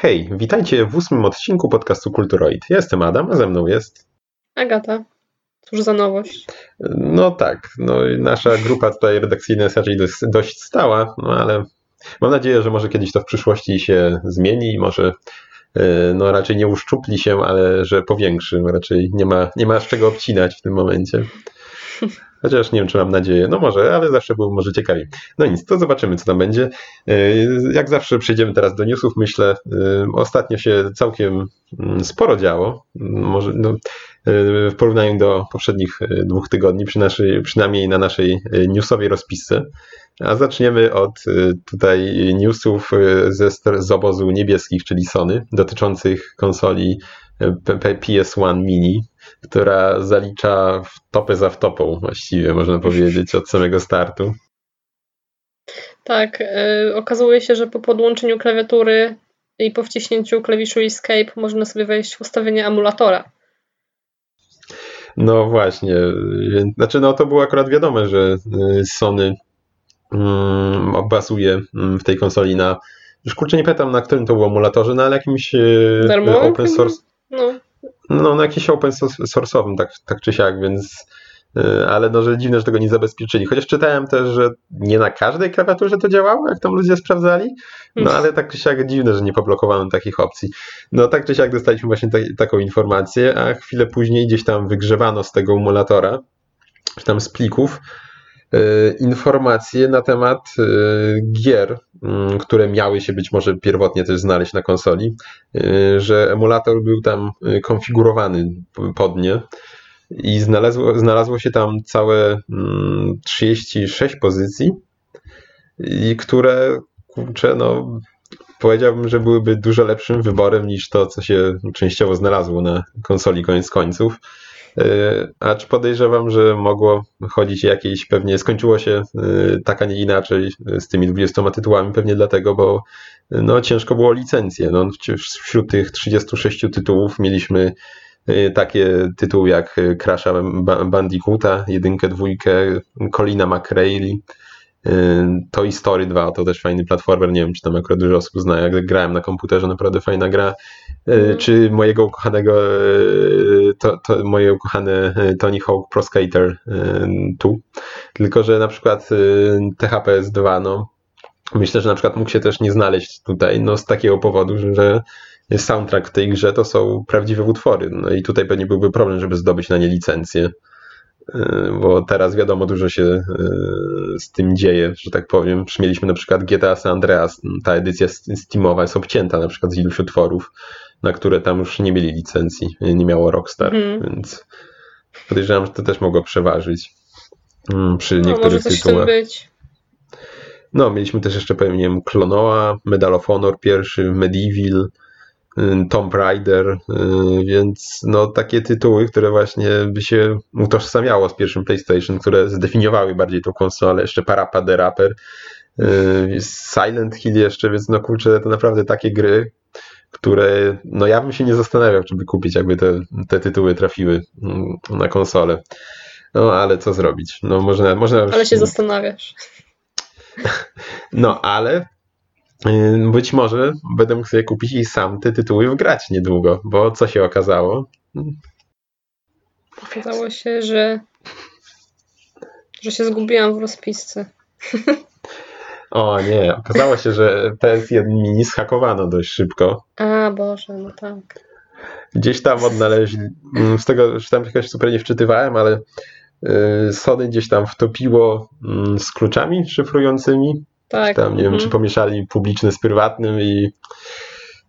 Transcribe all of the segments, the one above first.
Hej, witajcie w ósmym odcinku podcastu Kulturoid. Ja jestem Adam, a ze mną jest... Agata. Cóż za nowość. No tak, no nasza grupa tutaj redakcyjna jest raczej dość, dość stała, no ale mam nadzieję, że może kiedyś to w przyszłości się zmieni i może e, no raczej nie uszczupli się, ale że powiększy. Raczej nie ma, nie ma z czego obcinać w tym momencie. Chociaż nie wiem, czy mam nadzieję. No może, ale zawsze było może ciekawiej. No nic, to zobaczymy, co tam będzie. E, jak zawsze przejdziemy teraz do newsów. Myślę, e, ostatnio się całkiem mm, sporo działo. Może no, e, w porównaniu do poprzednich dwóch tygodni, przy naszej, przynajmniej na naszej newsowej rozpisce. A zaczniemy od tutaj newsów ze, z obozu niebieskich, czyli Sony, dotyczących konsoli PS1 Mini, która zalicza w topę za wtopą, właściwie można powiedzieć, od samego startu. Tak, yy, okazuje się, że po podłączeniu klawiatury i po wciśnięciu klawiszu Escape można sobie wejść w ustawienie emulatora. No właśnie, znaczy no to było akurat wiadome, że y, Sony um, bazuje mm, w tej konsoli na, już kurczę nie pamiętam na którym to było emulatorze, na jakimś y, Darmowym open source. No. No, na jakiś open source'owym, tak, tak czy siak, więc y, ale no, że dziwne, że tego nie zabezpieczyli. Chociaż czytałem też, że nie na każdej klawiaturze to działało, jak tam ludzie sprawdzali, no ale tak czy siak dziwne, że nie poblokowano takich opcji. No tak czy siak dostaliśmy właśnie taką informację, a chwilę później gdzieś tam wygrzewano z tego emulatora, czy tam z plików, informacje na temat y, gier, Mm, które miały się być może pierwotnie też znaleźć na konsoli, y, że emulator był tam konfigurowany pod nie i znalazło, znalazło się tam całe 36 mm, pozycji, i które, kurczę, no powiedziałbym, że byłyby dużo lepszym wyborem niż to, co się częściowo znalazło na konsoli koniec końców. E, acz podejrzewam, że mogło chodzić jakieś, pewnie skończyło się e, tak, a nie inaczej z tymi 20 tytułami, pewnie dlatego, bo no, ciężko było licencję. No, wśród tych 36 tytułów mieliśmy e, takie tytuły jak Crasha Bandicoota, jedynkę, dwójkę, Colina McRae, Toy Story 2 to też fajny platformer, nie wiem czy tam akurat dużo osób zna, jak grałem na komputerze, naprawdę fajna gra. Mm. Czy mojego ukochanego, to, to moje ukochane Tony Hawk Pro Skater 2. Tylko, że na przykład THPS 2, no myślę, że na przykład mógł się też nie znaleźć tutaj, no z takiego powodu, że soundtrack w tej grze to są prawdziwe utwory. No i tutaj pewnie byłby problem, żeby zdobyć na nie licencję. E, bo teraz wiadomo, dużo się e, z tym dzieje, że tak powiem. Mieliśmy na przykład GTA San Andreas, ta edycja Steamowa jest obcięta na przykład z iluś utworów, na które tam już nie mieli licencji, nie miało Rockstar, mm. więc podejrzewam, że to też mogło przeważyć mm, przy no, niektórych może tytułach. Być. No, mieliśmy też jeszcze, powiem, nie wiem, Klonoa, Medal of Honor pierwszy, Medieval, Y, Tomb Raider, y, więc no takie tytuły, które właśnie by się utożsamiało z pierwszym PlayStation, które zdefiniowały bardziej tą konsolę, jeszcze Parappa the Rapper, y, Silent Hill jeszcze, więc no kurczę, to naprawdę takie gry, które no ja bym się nie zastanawiał, czy by kupić, jakby te, te tytuły trafiły mm, na konsolę. No ale co zrobić? No można, można Ale się zastanawiasz. No ale Yy, być może będę mógł sobie kupić i sam te tytuły wgrać niedługo, bo co się okazało? Okazało się, że, że się zgubiłam w rozpisce. O nie, okazało się, że PS1 mini schakowano dość szybko. A Boże, no tak. Gdzieś tam odnaleźli, mm, z tego, że tam jakoś super nie wczytywałem, ale yy, Sony gdzieś tam wtopiło mm, z kluczami szyfrującymi tak. Tam, nie wiem, czy mhm. pomieszali publiczne z prywatnym i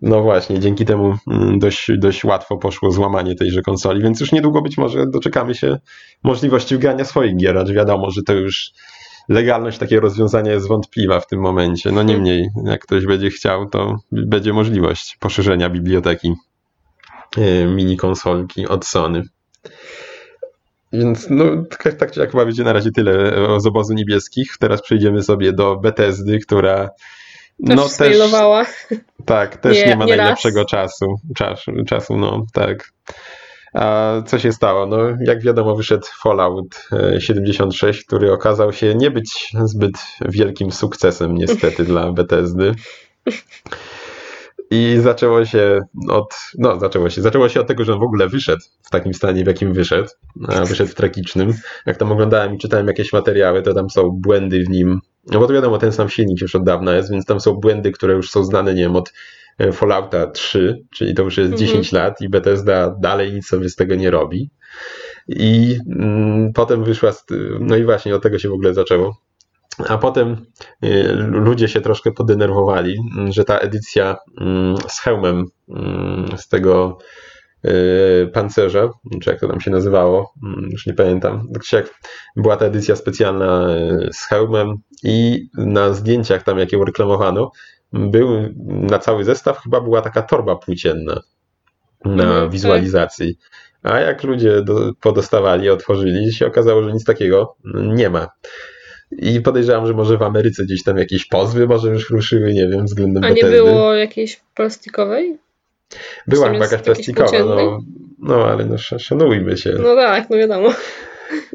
no właśnie, dzięki temu mm, dość, dość łatwo poszło złamanie tejże konsoli, więc już niedługo być może doczekamy się możliwości wgrania swoich gier, acz wiadomo, że to już legalność takiego rozwiązania jest wątpliwa w tym momencie. No niemniej, jak ktoś będzie chciał, to będzie możliwość poszerzenia biblioteki e, mini konsolki od Sony. Więc no, tak, tak czy jak chyba będzie na razie tyle z obozu niebieskich. Teraz przejdziemy sobie do Bethesdy, która no też, też tak, też nie, nie ma nie najlepszego czasu, czasu, czasu, no tak. A co się stało? No, jak wiadomo, wyszedł Fallout 76, e, który okazał się nie być zbyt wielkim sukcesem, niestety, dla Bethesdy. I zaczęło się od, no zaczęło się, zaczęło się od tego, że on w ogóle wyszedł w takim stanie, w jakim wyszedł, wyszedł w tragicznym. Jak tam oglądałem i czytałem jakieś materiały, to tam są błędy w nim, no bo to wiadomo, ten sam silnik już od dawna jest, więc tam są błędy, które już są znane, nie wiem, od Fallouta 3, czyli to już jest Mhm. 10 lat i Bethesda dalej nic sobie z tego nie robi. I mm, potem wyszła, z, no i właśnie od tego się w ogóle zaczęło. A potem y, ludzie się troszkę podenerwowali, mm, że ta edycja mm, z hełmem mm, z tego y, pancerza, czy jak to tam się nazywało, już nie pamiętam, tak jak była ta edycja specjalna y, z hełmem i na zdjęciach tam, jakie reklamowano, był na cały zestaw chyba była taka torba płócienna na Mhm, wizualizacji. A jak ludzie do, podostawali, otworzyli, się okazało, że nic takiego nie ma. I podejrzewam, że może w Ameryce gdzieś tam jakieś pozwy może już ruszyły, nie wiem, względem A nie Bethesdy. było jakiejś plastikowej? Była chyba jakaś plastikowa, no, no ale no sz- szanujmy się. No tak, no wiadomo.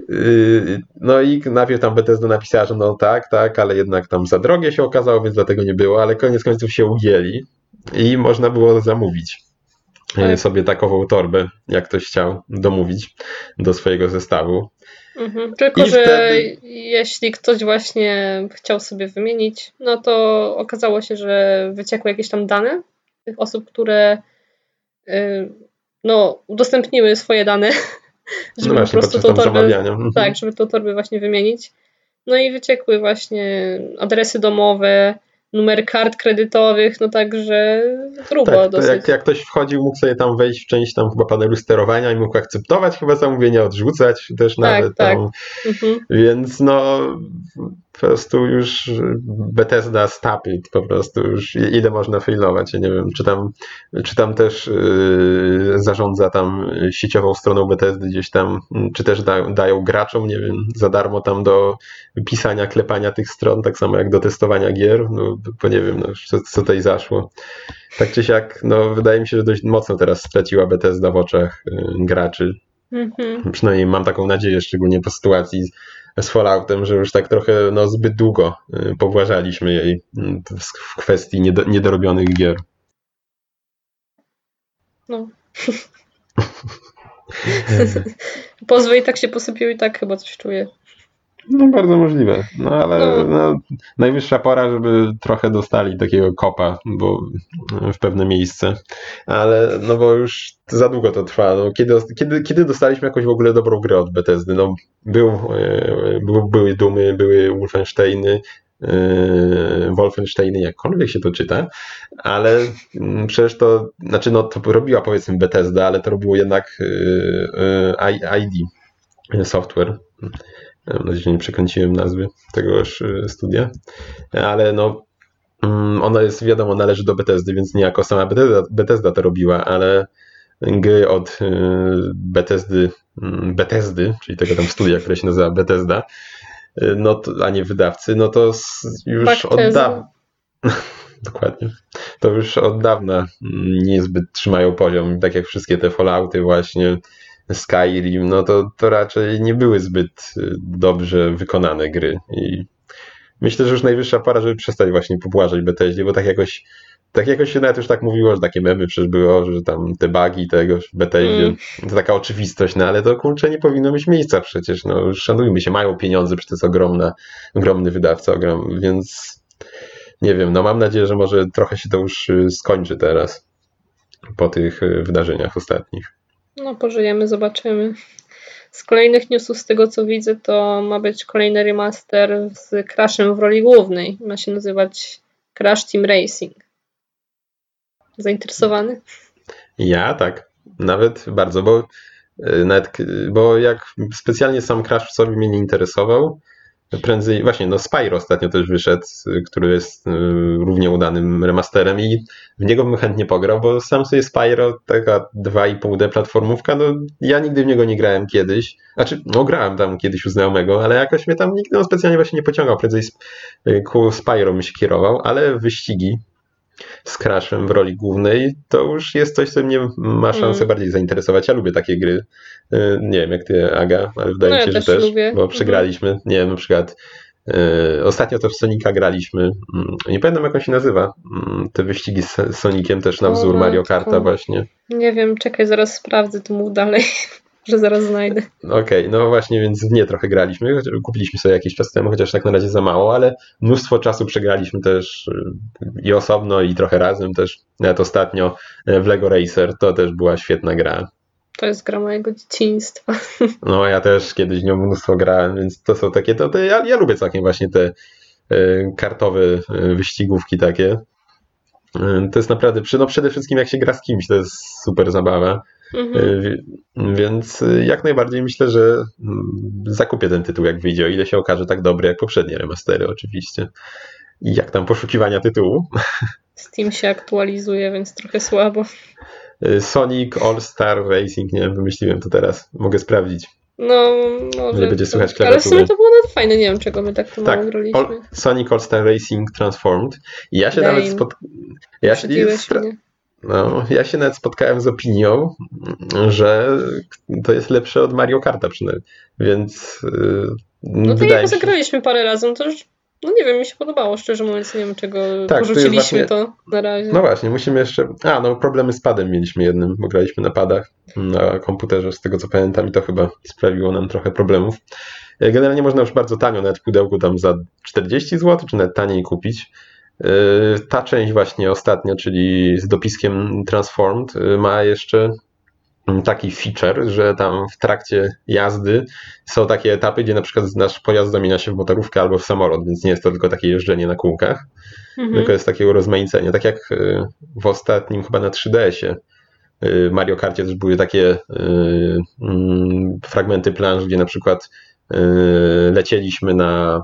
Yy, No i najpierw tam Bethesda napisała, że no tak, tak, ale jednak tam za drogie się okazało, więc dlatego nie było, ale koniec końców się ugięli i można było zamówić yy, Tak. sobie takową torbę, jak ktoś chciał domówić do swojego zestawu. Mhm. Tylko, I że wtedy- jeśli ktoś właśnie chciał sobie wymienić, no to okazało się, że wyciekły jakieś tam dane tych osób, które y, no, udostępniły swoje dane, żeby No po właśnie, prostu podczas tą torbę, zamawiania. Mhm. tak, żeby tą torbę właśnie wymienić. No i wyciekły właśnie adresy domowe, numer kart kredytowych, no także grubo Tak, dosyć. jak, jak ktoś wchodził, mógł sobie tam wejść w część tam chyba panelu sterowania i mógł akceptować chyba zamówienia, odrzucać też Tak, nawet tak. tam. Mhm. Więc no po prostu już Bethesda stapit po prostu już ile można failować, ja nie wiem, czy tam, czy tam też yy, zarządza tam sieciową stroną Bethesdy gdzieś tam, czy też da, dają graczom, nie wiem, za darmo tam do pisania, klepania tych stron, tak samo jak do testowania gier, no bo nie wiem, no, co, co tutaj zaszło. Tak czy siak, no wydaje mi się, że dość mocno teraz straciła Bethesda w oczach yy, graczy. Mhm. Przynajmniej mam taką nadzieję, szczególnie po sytuacji z- Falloutem, że już tak trochę no, zbyt długo y, pobłażaliśmy jej y, w kwestii niedo, niedorobionych gier. No. Pozwy i tak się posypiły i tak chyba coś czuję. No bardzo możliwe, no ale No. no, najwyższa pora, żeby trochę dostali takiego kopa, bo y, w pewne miejsce, ale no bo już za długo to trwa. No, kiedy, kiedy, kiedy dostaliśmy jakąś w ogóle dobrą grę od Bethesdy? No, był, y, był, były Dumy, były Wolfensteiny, y, Wolfensteiny, jakkolwiek się to czyta, ale mm, przecież to, znaczy no to robiła powiedzmy Bethesda, ale to robiło jednak ID Software. Mam nadzieję, że nie przekręciłem nazwy tegoż y, studia, ale no mm, ona jest, wiadomo, należy do Bethesdy, więc niejako sama Bethesda, Bethesda to robiła, ale gry od y, Bethesdy, mm, Bethesdy, czyli tego tam studia, które się nazywa Bethesda, y, no to, a nie wydawcy, no to już od dawna. Dokładnie. To już od dawna mm, niezbyt trzymają poziom, tak jak wszystkie te Fallouty właśnie, Skyrim, no to, to raczej nie były zbyt y, dobrze wykonane gry i myślę, że już najwyższa pora, żeby przestać właśnie pobłażać Bethesdzie, bo tak jakoś tak jakoś się nawet już tak mówiło, że takie memy przecież było, że tam te bugi tego w Bethesdzie, Mm. to taka oczywistość, no ale to kurczę nie powinno mieć miejsca przecież, no szanujmy się, mają pieniądze, przecież to jest ogromna, ogromny wydawca, ogrom, więc nie wiem, no mam nadzieję, że może trochę się to już y, skończy teraz po tych y, wydarzeniach ostatnich. No pożyjemy, zobaczymy. Z kolejnych newsów, z tego co widzę, to ma być kolejny remaster z Crashem w roli głównej. Ma się nazywać Crash Team Racing. Zainteresowany? Ja tak, nawet bardzo, bo y, nawet, bo jak specjalnie sam Crash w sobie mnie nie interesował, prędzej, właśnie, no Spyro ostatnio też wyszedł, który jest y, równie udanym remasterem i w niego bym chętnie pograł, bo sam sobie Spyro, taka 2,5D platformówka, no ja nigdy w niego nie grałem kiedyś, znaczy, no grałem tam kiedyś u znajomego, ale jakoś mnie tam nikt no, specjalnie właśnie nie pociągał, prędzej y, ku Spyro bym się kierował, ale wyścigi z Crashem w roli głównej, to już jest coś, co mnie ma szansę Mm. bardziej zainteresować. Ja lubię takie gry. Y, Nie wiem, jak ty, Aga, ale wydaje No mi ja się, że też lubię. bo Mhm. przegraliśmy. Nie wiem, na przykład Yy, ostatnio to w Sonika graliśmy. Yy, nie pamiętam jak on się nazywa. Yy, te wyścigi z Sonikiem też na wzór O, Mario. Karta właśnie. Nie wiem, czekaj, zaraz sprawdzę, to mów dalej, że zaraz znajdę. Okej, no właśnie, więc w nie trochę graliśmy. Kupiliśmy sobie jakiś czas temu, chociaż tak na razie za mało, ale mnóstwo czasu przegraliśmy też yy, i osobno, i trochę razem też. Nawet ostatnio yy, w Lego Racer to też była świetna gra. To jest gra mojego dzieciństwa. No ja też kiedyś nią mnóstwo grałem, więc to są takie, to, to ja, ja lubię całkiem właśnie te y, kartowe y, wyścigówki takie. Y, to jest naprawdę, no przede wszystkim jak się gra z kimś, to jest super zabawa. Mhm. Y, wi- Więc y, jak najbardziej myślę, że mm, zakupię ten tytuł jak wyjdzie, o ile się okaże tak dobry jak poprzednie remastery oczywiście. I jak tam poszukiwania tytułu? Steam się aktualizuje, więc trochę słabo. Y, Sonic All Star Racing, nie wiem, wymyśliłem to teraz, mogę sprawdzić. No, może. Nie będzie słychać Ale w sumie klawiatury. to było nawet fajne, nie wiem czego my tak to Tak, mało graliśmy. All, Sonic All Star Racing Transformed. I ja się Dame. nawet spot... ja się, mnie. No, ja się nawet spotkałem z opinią, że to jest lepsze od Mario Karta przynajmniej. Więc yy, No to jak się. zagraliśmy parę razy, no to już, no nie wiem, mi się podobało, szczerze mówiąc, nie wiem czego Tak, porzuciliśmy właśnie- to na razie. No właśnie, musimy jeszcze. A, no problemy z padem mieliśmy jednym, bo graliśmy na padach na komputerze, z tego co pamiętam, i to chyba sprawiło nam trochę problemów. Generalnie można już bardzo tanio, nawet w pudełku tam za 40 zł, czy nawet taniej kupić. E, Ta część właśnie ostatnia, czyli z dopiskiem Transformed, e, ma jeszcze taki feature, że tam w trakcie jazdy są takie etapy, gdzie na przykład nasz pojazd zamienia się w motorówkę albo w samolot, więc nie jest to tylko takie jeżdżenie na kółkach Mhm. tylko jest takie urozmaicenie. Tak jak y, w ostatnim chyba na 3DS-ie y, Mario Karcie też były takie mm, fragmenty planż, gdzie na przykład lecieliśmy na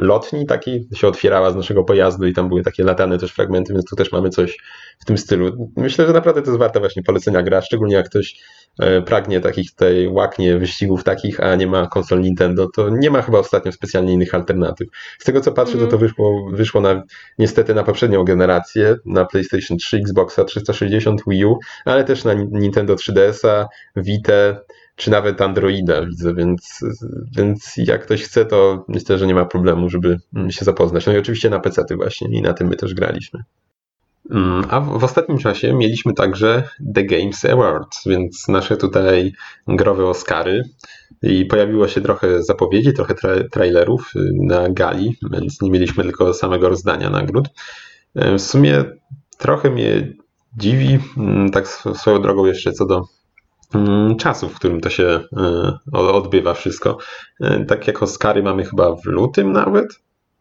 lotni taki, się otwierała z naszego pojazdu i tam były takie latane też fragmenty, więc tu też mamy coś w tym stylu. Myślę, że naprawdę to jest warte właśnie polecenia gra, szczególnie jak ktoś e, pragnie takich tutaj łaknie wyścigów takich, a nie ma konsol Nintendo, to nie ma chyba ostatnio specjalnie innych alternatyw. Z tego co patrzę, to Mhm. to wyszło, wyszło na niestety na poprzednią generację, na PlayStation 3, Xboxa 360, Wii U, ale też na Nintendo 3DS-a, Vita, czy nawet Androida widzę, więc, więc jak ktoś chce, to myślę, że nie ma problemu, żeby się zapoznać. No i oczywiście na PC właśnie i na tym my też graliśmy. Mm, A w, ostatnim czasie mieliśmy także The Games Awards, więc nasze tutaj growe Oscary i pojawiło się trochę zapowiedzi, trochę tra trailerów y, na gali, więc nie mieliśmy tylko samego rozdania nagród. E, W sumie trochę mnie dziwi, mm, tak sw- swoją drogą jeszcze co do czasu, w którym to się o- odbywa wszystko. E, Tak jak Oscary mamy chyba w lutym nawet.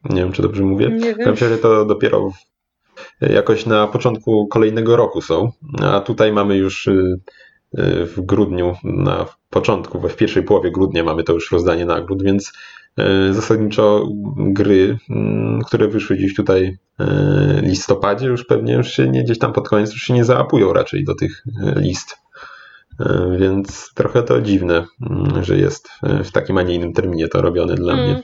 Nie wiem, czy dobrze mówię. Nie wiem. Myślę, że to dopiero w, jakoś na początku kolejnego roku są, a tutaj mamy już w grudniu, na początku, w pierwszej połowie grudnia mamy to już rozdanie nagród, więc zasadniczo gry, mm, które wyszły gdzieś tutaj listopadzie, już pewnie już się nie, gdzieś tam pod koniec już się nie zaapują raczej do tych list. Y, Więc trochę to dziwne, mm, że jest y, w takim, a nie innym terminie to robione dla mnie. Mm.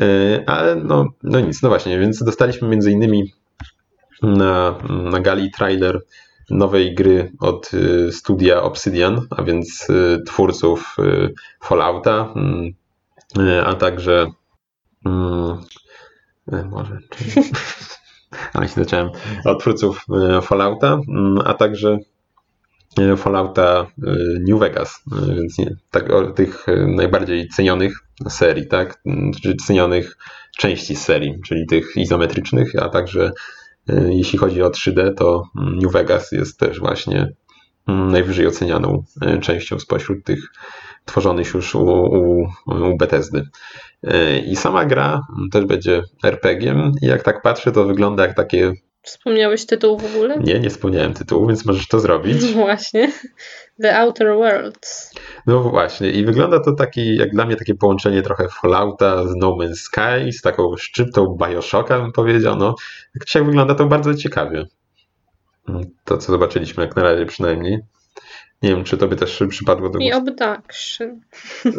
E, Ale no, no nic, no właśnie, więc dostaliśmy między innymi na, na gali trailer nowej gry od y, studia Obsidian, a więc y, twórców y, Fallouta, mm, a także e, może ale się zacząłem od twórców Fallouta, mm, a także Fallouta y, New Vegas, y, więc nie, tak tych y, najbardziej cenionych serii, tak, Mm, czy cenionych części serii, czyli tych izometrycznych, a także jeśli chodzi o 3D, to mm, New Vegas jest też właśnie mm, najwyżej ocenianą częścią spośród tych tworzonych już u, u, u Bethesdy. I sama gra też będzie RPG-iem i jak tak patrzę, to wygląda jak takie, Wspomniałeś tytuł w ogóle? nie, nie wspomniałem tytułu, więc możesz to zrobić. Właśnie. The Outer Worlds. No właśnie, i wygląda to taki, jak dla mnie, takie połączenie trochę Fallouta z No Man's Sky, z taką szczyptą Bioshocka, bym powiedział. No, jak dzisiaj wygląda to bardzo ciekawie. To, co zobaczyliśmy, jak na razie przynajmniej. Nie wiem, czy to by też przypadło do I gustu. Abduction.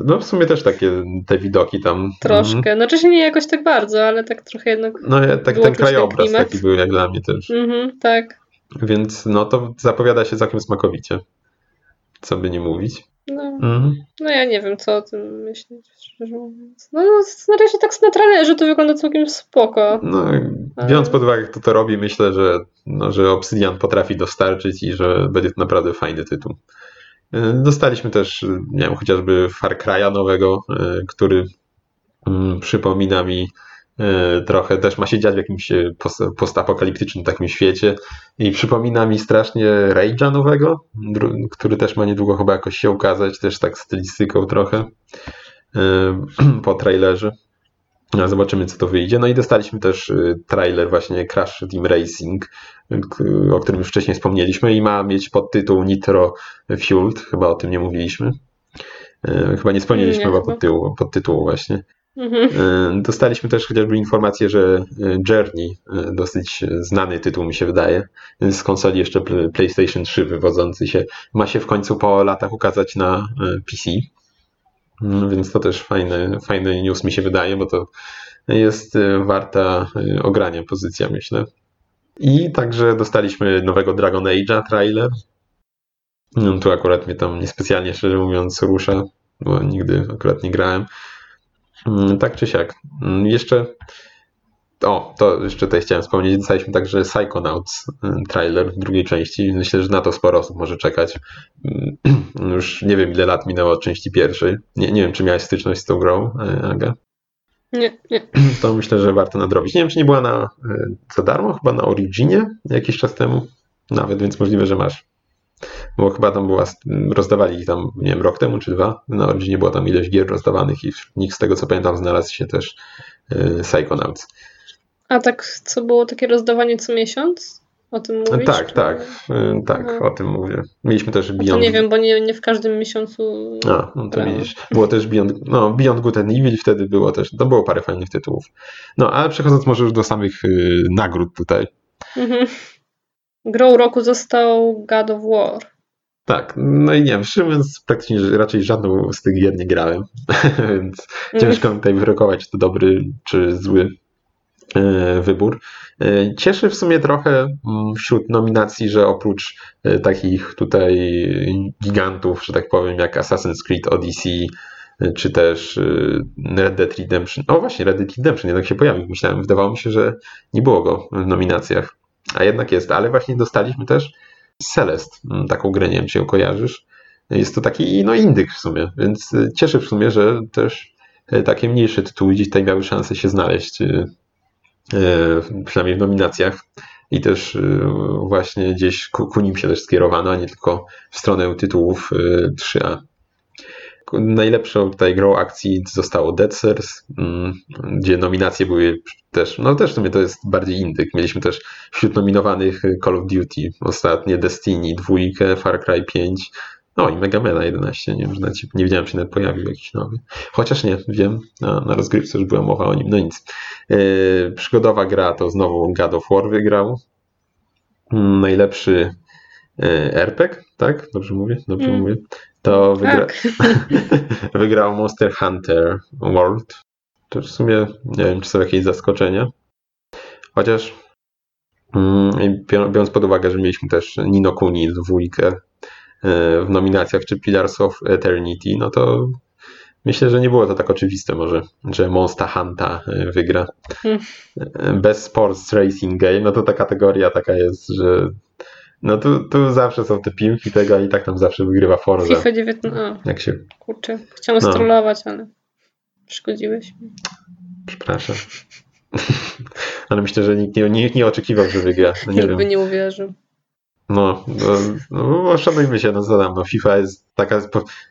No w sumie też takie te widoki tam. Mhm. Troszkę. Znaczy się nie jakoś tak bardzo, ale tak trochę jednak. No tak ten ten krajobraz klimat. taki był jak dla mnie też. Mhm, tak. Więc no to zapowiada się całkiem smakowicie. Co by nie mówić. No, Mhm. no ja nie wiem, co o tym myśleć, szczerze mówiąc. No, na razie tak na trailerze to wygląda całkiem spoko. No, biorąc pod uwagę, kto to robi, myślę, że, no, że Obsidian potrafi dostarczyć i że będzie to naprawdę fajny tytuł. Y, Dostaliśmy też, nie wiem, chociażby Far Cry'a nowego, y, który mm, przypomina mi trochę, też ma się dziać w jakimś pos- postapokaliptycznym takim świecie i przypomina mi strasznie Rage'a nowego, który też ma niedługo chyba jakoś się ukazać, też tak stylistyką trochę y, po trailerze. No, Zobaczymy, co to wyjdzie. No i dostaliśmy też trailer właśnie Crash Team Racing, o którym już wcześniej wspomnieliśmy i ma mieć podtytuł Nitro Fueled, chyba o tym nie mówiliśmy. Chyba nie wspomnieliśmy Nie, chyba chyba. podtytułu, podtytułu właśnie. Mhm. Y, Dostaliśmy też chociażby informację, że y, Journey, y, dosyć znany tytuł mi się wydaje, z konsoli jeszcze pl- PlayStation 3 wywodzący się, ma się w końcu po latach ukazać na PC. Mm, Więc to też fajny, fajny news mi się wydaje, bo to jest warta ogrania pozycja, myślę. I także dostaliśmy nowego Dragon Age'a trailer. No, tu akurat mnie tam niespecjalnie, szczerze mówiąc, rusza, bo nigdy akurat nie grałem. Mm, Tak czy siak. Mm, Jeszcze. O, to jeszcze tutaj chciałem wspomnieć. Dostaliśmy także Psychonauts y, trailer drugiej części. Myślę, że na to sporo osób może czekać. Mm, Już nie wiem, ile lat minęło od części pierwszej. Nie, nie wiem, czy miałeś styczność z tą grą, y, Aga. Nie, nie. To myślę, że warto nadrobić. Nie wiem, czy nie była na, y, za darmo, chyba na Originie jakiś czas temu. Nawet, więc możliwe, że masz. Bo chyba tam była, rozdawali ich tam, nie wiem, rok temu czy dwa. Na Originie była tam ileś gier rozdawanych i wśród nich, z tego co pamiętam, znalazł się też y, Psychonauts. A tak, co było takie rozdawanie co miesiąc? O tym mówisz? tak, tak, y, tak, Aha. o tym mówię. Mieliśmy też No to Beyond... nie wiem, bo nie, nie w każdym miesiącu. A, no to widzisz. Było też Beyond, no, Beyond Good and Evil wtedy było też, to było parę fajnych tytułów. No, ale przechodząc może już do samych y, nagród tutaj. Mhm. Grą roku został God of War. Tak, no i nie wiem, szczerze mówiąc, praktycznie raczej żadną z tych gier nie grałem, więc ciężko mi tutaj wyrokować, czy to dobry, czy zły e, wybór. E, Cieszy w sumie trochę mm, wśród nominacji, że oprócz e, takich tutaj gigantów, że tak powiem, jak Assassin's Creed Odyssey, czy też Red Dead Redemption. O właśnie, Red Dead Redemption jednak się pojawił. Myślałem, wydawało mi się, że nie było go w nominacjach, a jednak jest. Ale właśnie dostaliśmy też Celest, mm, taką grę, nie wiem, czy ją kojarzysz. Jest to taki no indyk w sumie, więc e, cieszy w sumie, że też e, takie mniejsze tytuły gdzieś tutaj miały szansę się znaleźć, e, przynajmniej w nominacjach i też właśnie gdzieś ku, ku nim się też skierowano, a nie tylko w stronę tytułów e, 3A. Najlepszą tutaj grą akcji zostało Dead Cells, mm, gdzie nominacje były też, no też w sumie to jest bardziej indyk. Mieliśmy też wśród nominowanych Call of Duty, ostatnie Destiny, dwójkę, Far Cry 5, no i Mega Man 11, nie wiem, się, nie wiedziałem, czy nawet pojawił jakiś nowy. Chociaż nie, wiem, na, na rozgrywce już była mowa o nim, no nic. Yy, przygodowa gra to znowu God of War wygrał. Mm, Najlepszy RPG, tak? Dobrze mówię? Dobrze Mm. mówię. To wygra... Tak. wygrał Monster Hunter World. To w sumie nie wiem, czy są jakieś zaskoczenia. Chociaż mm, bior- biorąc pod uwagę, że mieliśmy też Nino Kuni dwójkę e, w nominacjach, czy Pillars of Eternity, no to myślę, że nie było to tak oczywiste może, że Monster Hunter e, wygra. Hmm. E, Best Sports Racing Game, no to ta kategoria taka jest, że no tu, tu zawsze są te piłki tego i tak tam zawsze wygrywa Forza. FIFA 19. A, Jak się kurczę. Chciałam No. strollować, ale przeszkodziłeś mi. Przepraszam. Ale myślę, że nikt nie, nikt nie oczekiwał, że wygra. No nie Nikt by nie uwierzył. No, no, no bo szanujmy się, no zadam. No, FIFA jest taka,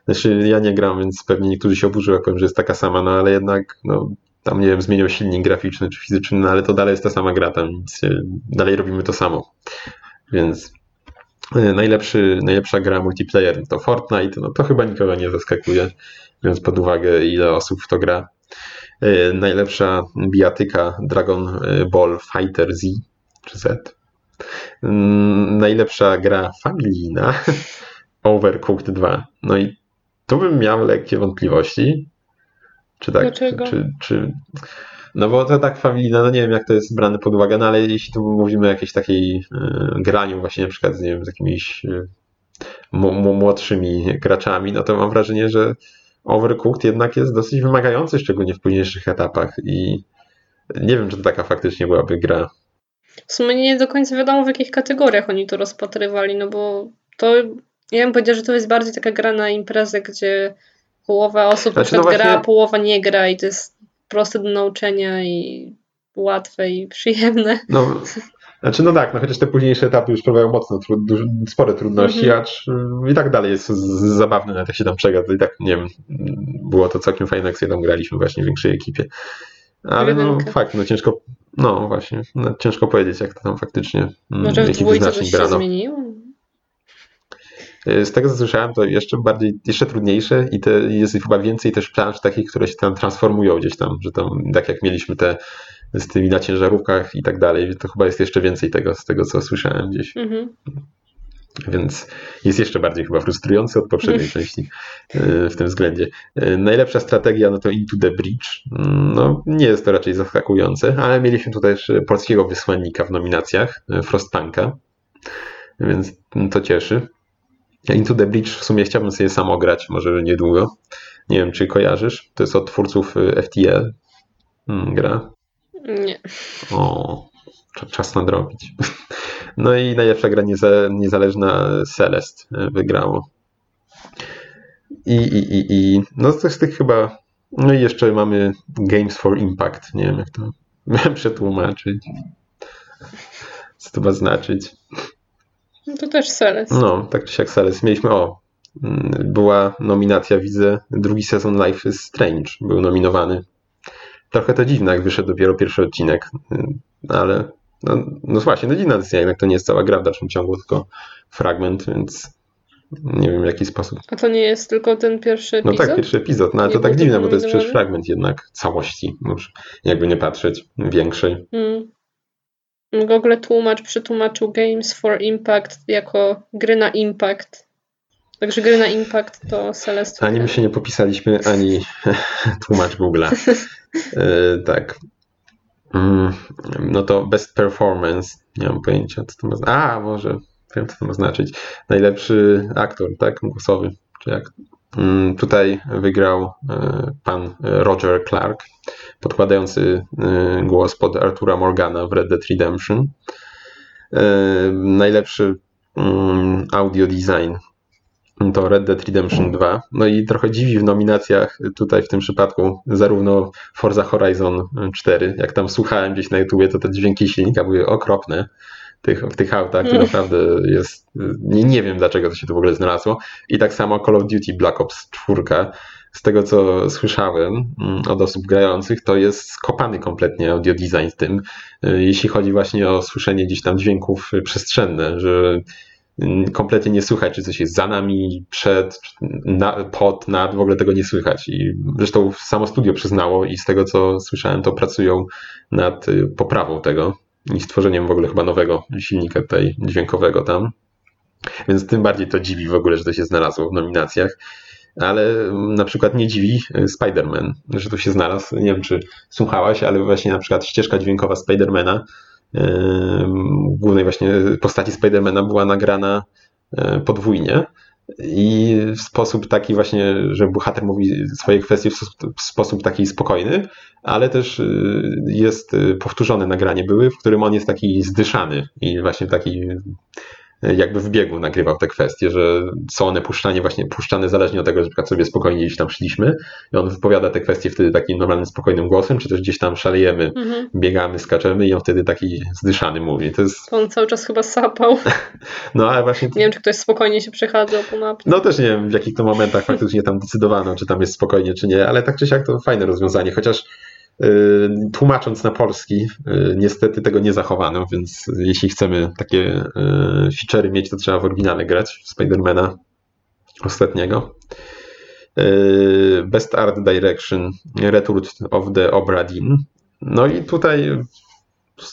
znaczy ja nie gram, więc pewnie niektórzy się oburzą, jak powiem, że jest taka sama, no ale jednak, no tam nie wiem, zmienił silnik graficzny czy fizyczny, no ale to dalej jest ta sama gra, tam nic, dalej robimy to samo. Więc najlepszy, najlepsza gra multiplayer to Fortnite, no to chyba nikogo nie zaskakuje, biorąc pod uwagę ile osób w to gra. E, Najlepsza bijatyka Dragon Ball Fighter Z czy Z. Mm, Najlepsza gra familijna Overcooked 2. No i tu bym miał lekkie wątpliwości. Czy tak? Dlaczego? Czy, czy, no bo to tak familijna, no nie wiem jak to jest brane pod uwagę, no ale jeśli tu mówimy o jakiejś takiej e, graniu właśnie na przykład z, nie wiem, z jakimiś e, młodszymi graczami, no to mam wrażenie, że Overcooked jednak jest dosyć wymagający, szczególnie w późniejszych etapach i nie wiem, czy to taka faktycznie byłaby gra. W sumie nie do końca wiadomo, w jakich kategoriach oni to rozpatrywali, no bo to ja bym powiedział, że to jest bardziej taka gra na imprezę, gdzie połowa osób znaczy, no właśnie... gra, a połowa nie gra i to jest proste do nauczenia i łatwe i przyjemne. No, znaczy no tak, no chociaż te późniejsze etapy już sprawiają mocno trud, spore trudności, mm -hmm. acz i tak dalej jest zabawne, nawet jak się tam przegada, i tak nie wiem, było to całkiem fajne, jak sobie tam graliśmy właśnie w większej ekipie. Ale no fakt, no ciężko, no właśnie, no, ciężko powiedzieć, jak to tam faktycznie, mm, Może w dwójce coś się? Z tego co słyszałem, to jeszcze bardziej, jeszcze trudniejsze i te, jest chyba więcej też plansz takich, które się tam transformują gdzieś tam, że tam, tak jak mieliśmy te z tymi na ciężarówkach i tak dalej, to chyba jest jeszcze więcej tego, z tego co słyszałem gdzieś. Mhm. Więc jest jeszcze bardziej chyba frustrujący od poprzedniej części e, w tym względzie. E, najlepsza strategia no to Into the Bridge. No, nie jest to raczej zaskakujące, ale mieliśmy tutaj też polskiego wysłannika w nominacjach, Frostpunka, więc to cieszy. Into the Bridge w sumie chciałbym sobie sam ograć, może niedługo. Nie wiem, czy kojarzysz. To jest od twórców FTL. Hmm, gra. Nie. O, czas nadrobić. No i najlepsza gra niezależna Celest wygrało. I, i, i, i no to z tych chyba. No i jeszcze mamy Games for Impact. Nie wiem, jak to miałem przetłumaczyć. Co to ma znaczyć? No to też Celest. No, tak czy siak Celest. Mieliśmy, o, mm, była nominacja, widzę, drugi sezon Life is Strange był nominowany. Trochę to dziwne, jak wyszedł dopiero pierwszy odcinek, ale no, no właśnie, no dziwna decyzja, jednak to nie jest cała gra w dalszym ciągu, tylko fragment, więc nie wiem w jaki sposób. A to nie jest tylko ten pierwszy epizod? No tak, pierwszy epizod, no ale nie to tak dziwne, bo to jest przecież fragment jednak całości, już jakby nie patrzeć, większej. Hmm. Google tłumacz przetłumaczył Games for Impact jako gry na impact. Także gry na impact to Celeste. Ani my się nie popisaliśmy, ani tłumacz Google'a. e, tak. Mm, no to best performance. Nie mam pojęcia, co to ma znaczyć. A, może wiem, co to ma znaczyć. Najlepszy aktor, tak? Głosowy. Czy jak? Mm, tutaj wygrał e, pan Roger Clark, podkładający e, głos pod Artura Morgana w Red Dead Redemption. E, najlepszy mm, audio design to Red Dead Redemption 2. No i trochę dziwi w nominacjach tutaj w tym przypadku zarówno Forza Horizon 4, jak tam słuchałem gdzieś na YouTubie, to te dźwięki silnika były okropne tych, w tych autach, to mm. naprawdę jest, nie, nie wiem dlaczego to się tu w ogóle znalazło. I tak samo Call of Duty Black Ops 4, z tego co słyszałem mm, od osób grających, to jest skopany kompletnie audio design w tym, y, jeśli chodzi właśnie o słyszenie gdzieś tam dźwięków przestrzenne, że kompletnie nie słychać, czy coś jest za nami, przed, na, pod, nad, w ogóle tego nie słychać. I zresztą samo studio przyznało i z tego co słyszałem, to pracują nad y, poprawą tego i stworzeniem w ogóle chyba nowego silnika tutaj dźwiękowego tam. Więc tym bardziej to dziwi w ogóle, że to się znalazło w nominacjach. Ale na przykład nie dziwi y, Spider-Man, że to się znalazł. Nie wiem, czy słuchałaś, ale właśnie na przykład ścieżka dźwiękowa Spidermana głównej właśnie postaci Spidermana była nagrana e, podwójnie i w sposób taki właśnie, że bohater mówi swoje kwestie w sposób taki spokojny, ale też e, jest e, powtórzone nagranie były, w którym on jest taki zdyszany i właśnie taki jakby w biegu nagrywał te kwestie, że są one puszczane właśnie puszczane zależnie od tego, że sobie spokojnie gdzieś tam szliśmy i on wypowiada te kwestie wtedy takim normalnym, spokojnym głosem, czy też gdzieś tam szalejemy, mhm. biegamy, skaczemy i on wtedy taki zdyszany mówi. To jest... On cały czas chyba sapał. No ale właśnie... Nie wiem, czy ktoś spokojnie się przechadzał po mapie. No też nie wiem, w jakich to momentach faktycznie tam decydowano, czy tam jest spokojnie, czy nie, ale tak czy siak to fajne rozwiązanie, chociaż tłumacząc na polski, y, niestety tego nie zachowano, więc jeśli chcemy takie y, feature'y mieć, to trzeba w oryginale grać w Spidermana ostatniego. Best Art Direction, Return of the Obra Dinn. No i tutaj,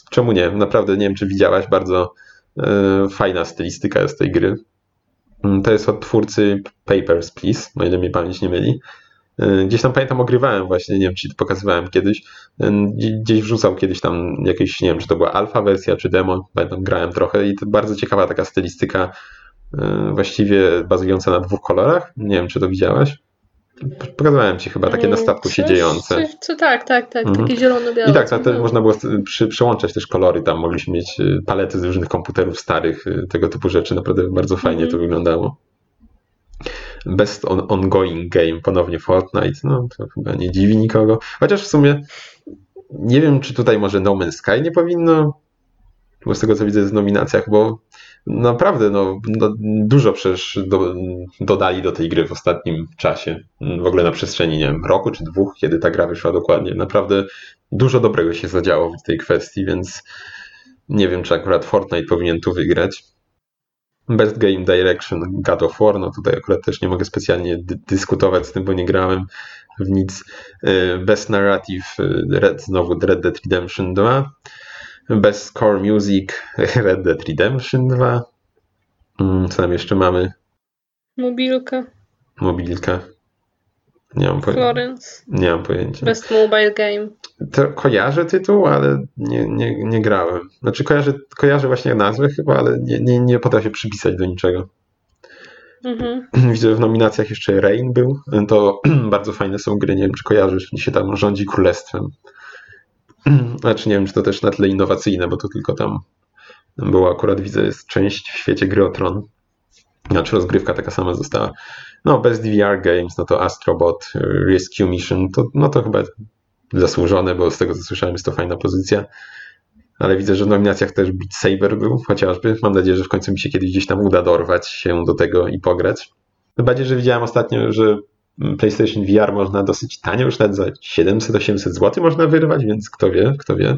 czemu nie? Naprawdę nie wiem, czy widziałaś, bardzo fajna stylistyka jest tej gry. To jest od twórcy Papers, Please, o ile mnie pamięć nie myli. E, gdzieś tam pamiętam, ogrywałem właśnie, nie wiem, czy to pokazywałem kiedyś. E, gdzieś wrzucał kiedyś tam jakieś, nie wiem, czy to była alfa wersja, czy demo. Pamiętam, grałem trochę i to bardzo ciekawa taka stylistyka e, właściwie bazująca na dwóch kolorach. Nie wiem, czy to widziałaś. Pokazałem ci chyba takie na statku się dziejące. Coś, co, tak, tak, tak. Mhm. Takie zielono-białe. I tak, tak co- też można było przy, przełączać też kolory, tam mogliśmy mieć y, palety z różnych komputerów starych, y, tego typu rzeczy, naprawdę bardzo fajnie Mhm. to wyglądało. Best on, ongoing game, ponownie Fortnite, no to chyba nie dziwi nikogo, chociaż w sumie nie wiem, czy tutaj może No Man's Sky nie powinno, bo z tego co widzę w nominacjach, bo naprawdę no, no, dużo przecież do, dodali do tej gry w ostatnim czasie, w ogóle na przestrzeni, nie wiem, roku czy dwóch, kiedy ta gra wyszła dokładnie, naprawdę dużo dobrego się zadziało w tej kwestii, więc nie wiem, czy akurat Fortnite powinien tu wygrać. Best Game Direction God of War, no tutaj akurat też nie mogę specjalnie dy- dyskutować z tym, bo nie grałem w nic. Y, Best Narrative y, Red, znowu Red Dead Redemption 2. Best Score Music Red Dead Redemption 2. Mm, Co tam jeszcze mamy? Mobilka, Mobilka. Nie mam, poje- Florence. nie mam pojęcia. Best Mobile Game. To kojarzę tytuł, ale nie, nie, nie grałem. Znaczy kojarzę, kojarzę właśnie nazwę chyba, ale nie, nie, nie potrafię przypisać do niczego. Mhm. Widzę, że w nominacjach jeszcze Rain był. To bardzo fajne są gry, nie wiem czy kojarzysz, gdzie się tam rządzi królestwem. Znaczy nie wiem, czy to też na tle innowacyjne, bo to tylko tam było akurat, widzę, jest część w świecie gry o Tron. Znaczy rozgrywka taka sama została. No, Best DVR Games, no to Astrobot, Rescue Mission, to, no to chyba zasłużone, bo z tego co słyszałem jest to fajna pozycja. Ale widzę, że w nominacjach też Beat Saber był chociażby. Mam nadzieję, że w końcu mi się kiedyś gdzieś tam uda dorwać się do tego i pograć. Tym bardziej, że widziałem ostatnio, że PlayStation VR można dosyć tanio, już nawet za 700-800 zł można wyrwać, więc kto wie, kto wie.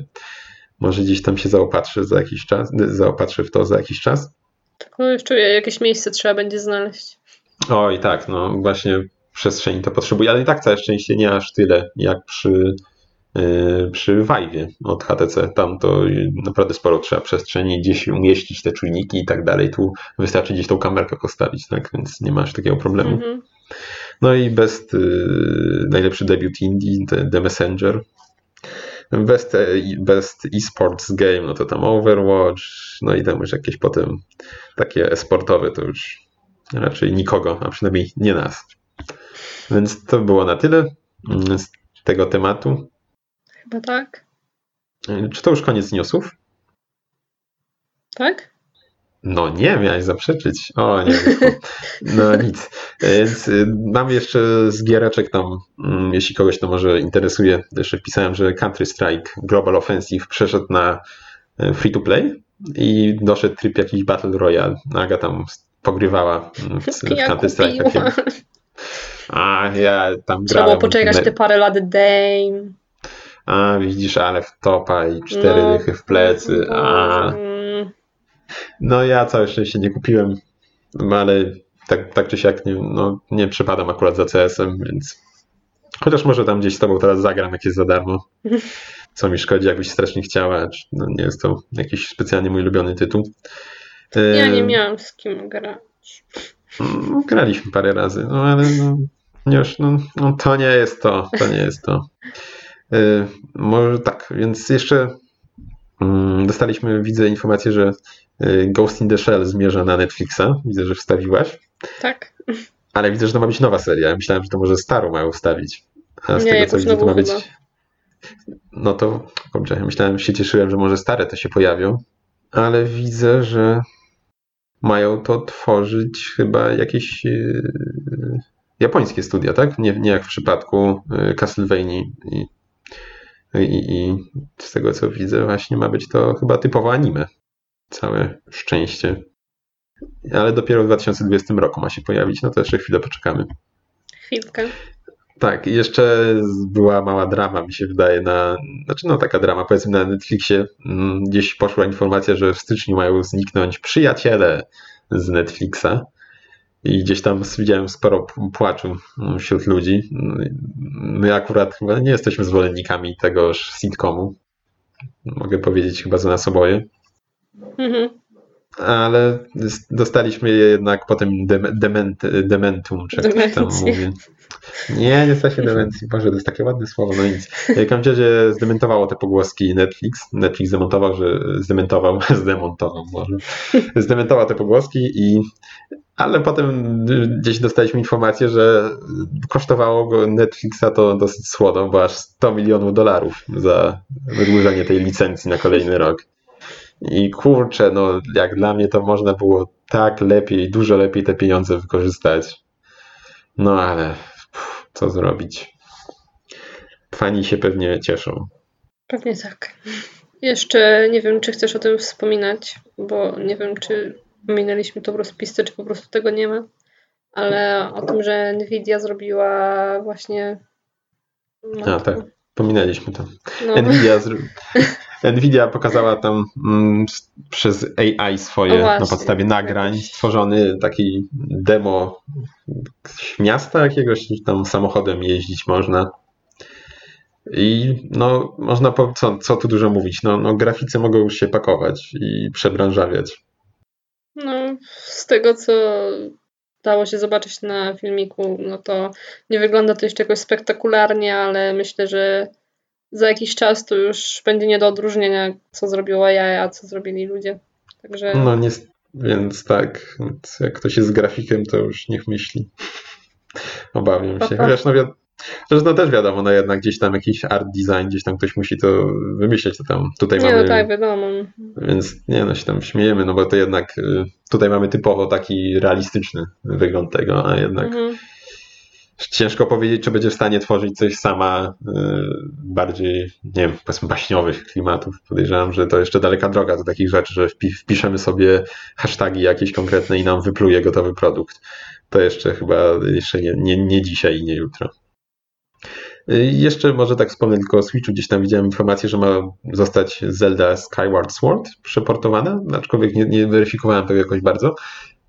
Może gdzieś tam się zaopatrzy za jakiś czas, zaopatrzy w to za jakiś czas. Tylko jeszcze jakieś miejsce trzeba będzie znaleźć. Oj, tak, no właśnie przestrzeni to potrzebuje, ale i tak całe szczęście nie aż tyle jak przy, yy, przy Vive'ie od HTC. Tam to naprawdę sporo trzeba przestrzeni, gdzieś umieścić te czujniki i tak dalej. Tu wystarczy gdzieś tą kamerkę postawić, tak, więc nie masz takiego problemu. Mhm. No i best, yy, najlepszy debiut indie, The, The Messenger. Best, e, best esports game, no to tam Overwatch, no i tam już jakieś potem takie esportowe, to już raczej nikogo, a przynajmniej nie nas. Więc to było na tyle mm, z tego tematu. Chyba tak. Czy to już koniec newsów? Tak? No nie, miałeś zaprzeczyć. O nie, no nic. Więc y, mamy jeszcze z giereczek tam, mm, jeśli kogoś to może interesuje, jeszcze wpisałem, że Country Strike Global Offensive przeszedł na y, free to play i doszedł tryb jakiś Battle Royale. Aga tam pogrywała w, Ja kupiłam. A ja tam Trzeba grałem. poczekać te parę lat Dame. A widzisz, ale w topa i cztery No. dychy w plecy. A. No ja całe szczęście nie kupiłem, ale tak, tak czy siak nie, no, nie przypadam akurat za CS-em, więc chociaż może tam gdzieś z tobą teraz zagram, jak jest za darmo. Co mi szkodzi, jakbyś strasznie chciała, no, nie jest to jakiś specjalnie mój ulubiony tytuł. Ja nie miałam z kim grać. Mm, Graliśmy parę razy, no ale no, już, no, no to nie jest to, to nie jest to. Y, może tak, więc jeszcze mm, dostaliśmy, widzę informację, że y, Ghost in the Shell zmierza na Netflixa. Widzę, że wstawiłaś, Tak? ale widzę, że to ma być nowa seria. Myślałem, że to może starą mają wstawić. A z Nie, tego co widzę, to ma być. chyba. No to dobrze, myślałem, się cieszyłem, że może stare to się pojawią, ale widzę, że mają to tworzyć chyba jakieś yy, japońskie studia, tak? Nie, nie jak w przypadku yy, Castlevania i, i, i z tego co widzę właśnie ma być to chyba typowo anime. Całe szczęście. Ale dopiero w 2020 roku ma się pojawić, no to jeszcze chwilę poczekamy. Chwilkę. Tak, jeszcze była mała drama, mi się wydaje, na, znaczy no taka drama, powiedzmy na Netflixie, mm, gdzieś poszła informacja, że w styczniu mają zniknąć przyjaciele z Netflixa i gdzieś tam widziałem sporo płaczu mm, wśród ludzi. My akurat chyba nie jesteśmy zwolennikami tegoż sitcomu, mogę powiedzieć chyba za nas oboje, Mhm. ale dostaliśmy je jednak potem dem- dement, dementum, czy jak to się tam Demencję. Nie, nie straci demencji. Boże, to jest takie ładne słowo, no nic. Każdym razie zdementowało te pogłoski Netflix. Netflix zdemontował, że zdementował, zdemontował może. Zdementował te pogłoski i ale potem gdzieś dostaliśmy informację, że kosztowało go Netflixa to dosyć słono, bo aż 100 milionów dolarów za wydłużenie tej licencji na kolejny rok. I kurczę, no jak dla mnie to można było tak lepiej, dużo lepiej te pieniądze wykorzystać. No ale co zrobić? Fani się pewnie cieszą. Pewnie tak. Jeszcze nie wiem, czy chcesz o tym wspominać, bo nie wiem, czy minęliśmy to w rozpisce, czy po prostu tego nie ma, ale o tym, że Nvidia zrobiła właśnie. No, A tak, pominęliśmy to. No. Nvidia, zro... Nvidia pokazała tam mm, przez AI swoje na podstawie nagrań stworzony taki demo miasta jakiegoś, tam samochodem jeździć można. I no, można, po, co, co tu dużo mówić, no, no graficy mogą już się pakować i przebranżawiać. No, z tego co dało się zobaczyć na filmiku, no to nie wygląda to jeszcze jakoś spektakularnie, ale myślę, że za jakiś czas to już będzie nie do odróżnienia, co zrobiła ja, a co zrobili ludzie. Także... No nie, więc tak, jak ktoś jest grafikiem, to już niech myśli. Obawiam się. Chociaż no, Zresztą no też wiadomo, no jednak gdzieś tam jakiś art design, gdzieś tam ktoś musi to wymyśleć, to tam tutaj nie, mamy... no tak, wiadomo. Więc nie no, się tam śmiejemy, no bo to jednak y, tutaj mamy typowo taki realistyczny wygląd tego, a jednak mhm. Ciężko powiedzieć, czy będzie w stanie tworzyć coś sama y, bardziej, nie wiem, powiedzmy baśniowych klimatów. Podejrzewam, że to jeszcze daleka droga do takich rzeczy, że wpiszemy sobie hasztagi jakieś konkretne i nam wypluje gotowy produkt. To jeszcze chyba jeszcze nie, nie, nie dzisiaj i nie jutro. Y, jeszcze może tak wspomnę tylko o Switchu. Gdzieś tam widziałem informację, że ma zostać Zelda Skyward Sword przeportowana, aczkolwiek nie, nie weryfikowałem tego jakoś bardzo.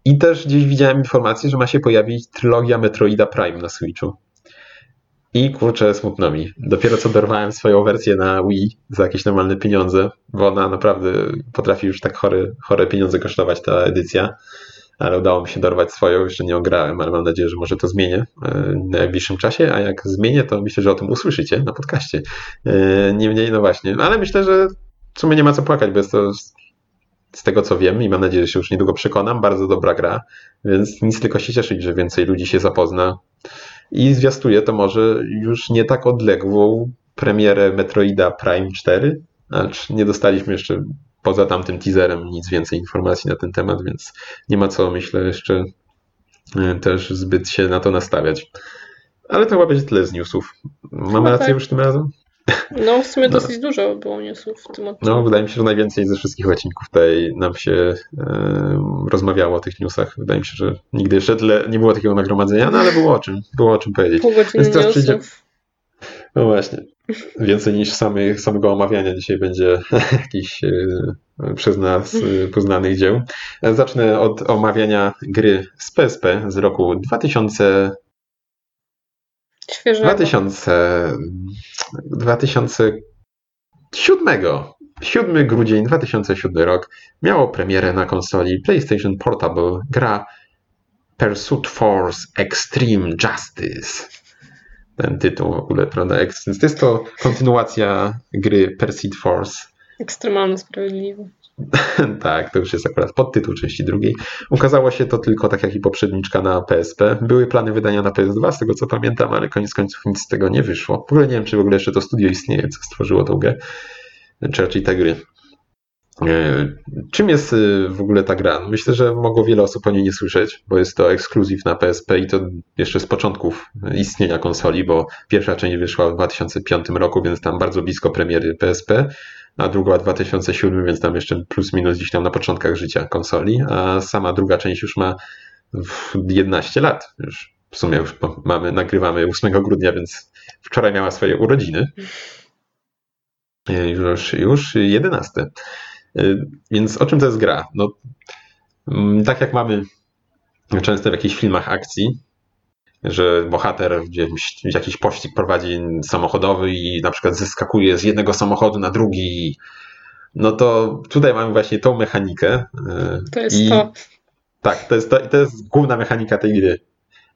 I też gdzieś widziałem informację, że ma się pojawić trylogia Metroida Prime na Switchu. I kurczę, smutno mi. Dopiero co dorwałem swoją wersję na Wii za jakieś normalne pieniądze, bo ona naprawdę potrafi już tak chore, chore pieniądze kosztować ta edycja ale udało mi się dorwać swoją, jeszcze nie ograłem, ale mam nadzieję, że może to zmienię w najbliższym czasie, a jak zmienię, to myślę, że o tym usłyszycie na podcaście. E, niemniej, no właśnie, ale myślę, że w sumie nie ma co płakać, bo jest to z tego co wiem i mam nadzieję, że się już niedługo przekonam, bardzo dobra gra, więc nic tylko się cieszyć, że więcej ludzi się zapozna i zwiastuje to może już nie tak odległą premierę Metroida Prime 4, acz nie dostaliśmy jeszcze poza tamtym teaserem nic więcej informacji na ten temat, więc nie ma co, myślę, jeszcze e, też zbyt się na to nastawiać. Ale to chyba będzie tyle z newsów. Mamy rację tak. już tym razem? No, w sumie no. dosyć dużo było newsów w tym odcinku. No, wydaje mi się, że najwięcej ze wszystkich odcinków tutaj nam się e, rozmawiało o tych newsach. Wydaje mi się, że nigdy jeszcze tyle nie było takiego nagromadzenia, no ale było o czym, było o czym powiedzieć. Pół godziny newsów. Przyjdzie... No właśnie. Więcej niż samych, samego omawiania dzisiaj będzie jakiś e, przez nas e, poznanych dzieł. Zacznę od omawiania gry z PSP z roku 2000. Świeżego. 2000, 2007. 7 grudzień 2007 rok miało premierę na konsoli PlayStation Portable gra Pursuit Force Extreme Justice ten tytuł w ogóle, prawda? To jest to kontynuacja gry Perseid Force. Ekstremalnie sprawiedliwe. tak, to już jest akurat podtytuł części drugiej. Ukazało się to tylko tak jak i poprzedniczka na PSP. Były plany wydania na PS2, z tego co pamiętam, ale koniec końców nic z tego nie wyszło. W ogóle nie wiem, czy w ogóle jeszcze to studio istnieje, co stworzyło tą grę, czy raczej te gry. E, czym jest e, w ogóle ta gra? Myślę, że mogło wiele osób o niej nie słyszeć, bo jest to ekskluzyw na PSP i to jeszcze z początków istnienia konsoli, bo pierwsza część wyszła w 2005 roku, więc tam bardzo blisko premiery PSP, a druga w 2007, więc tam jeszcze plus minus gdzieś tam na początkach życia konsoli, a sama druga część już ma 11 lat. Już w sumie już mamy, nagrywamy 8 grudnia, więc wczoraj miała swoje urodziny. E, już, już 11. Y, więc o czym to jest gra? No, mm, tak jak mamy często w jakichś filmach akcji, że bohater w jakiś pościg prowadzi samochodowy i na przykład zeskakuje z jednego samochodu na drugi. No to tutaj mamy właśnie tą mechanikę. Y, to jest I, to. Tak, to jest, to, to jest główna mechanika tej gry.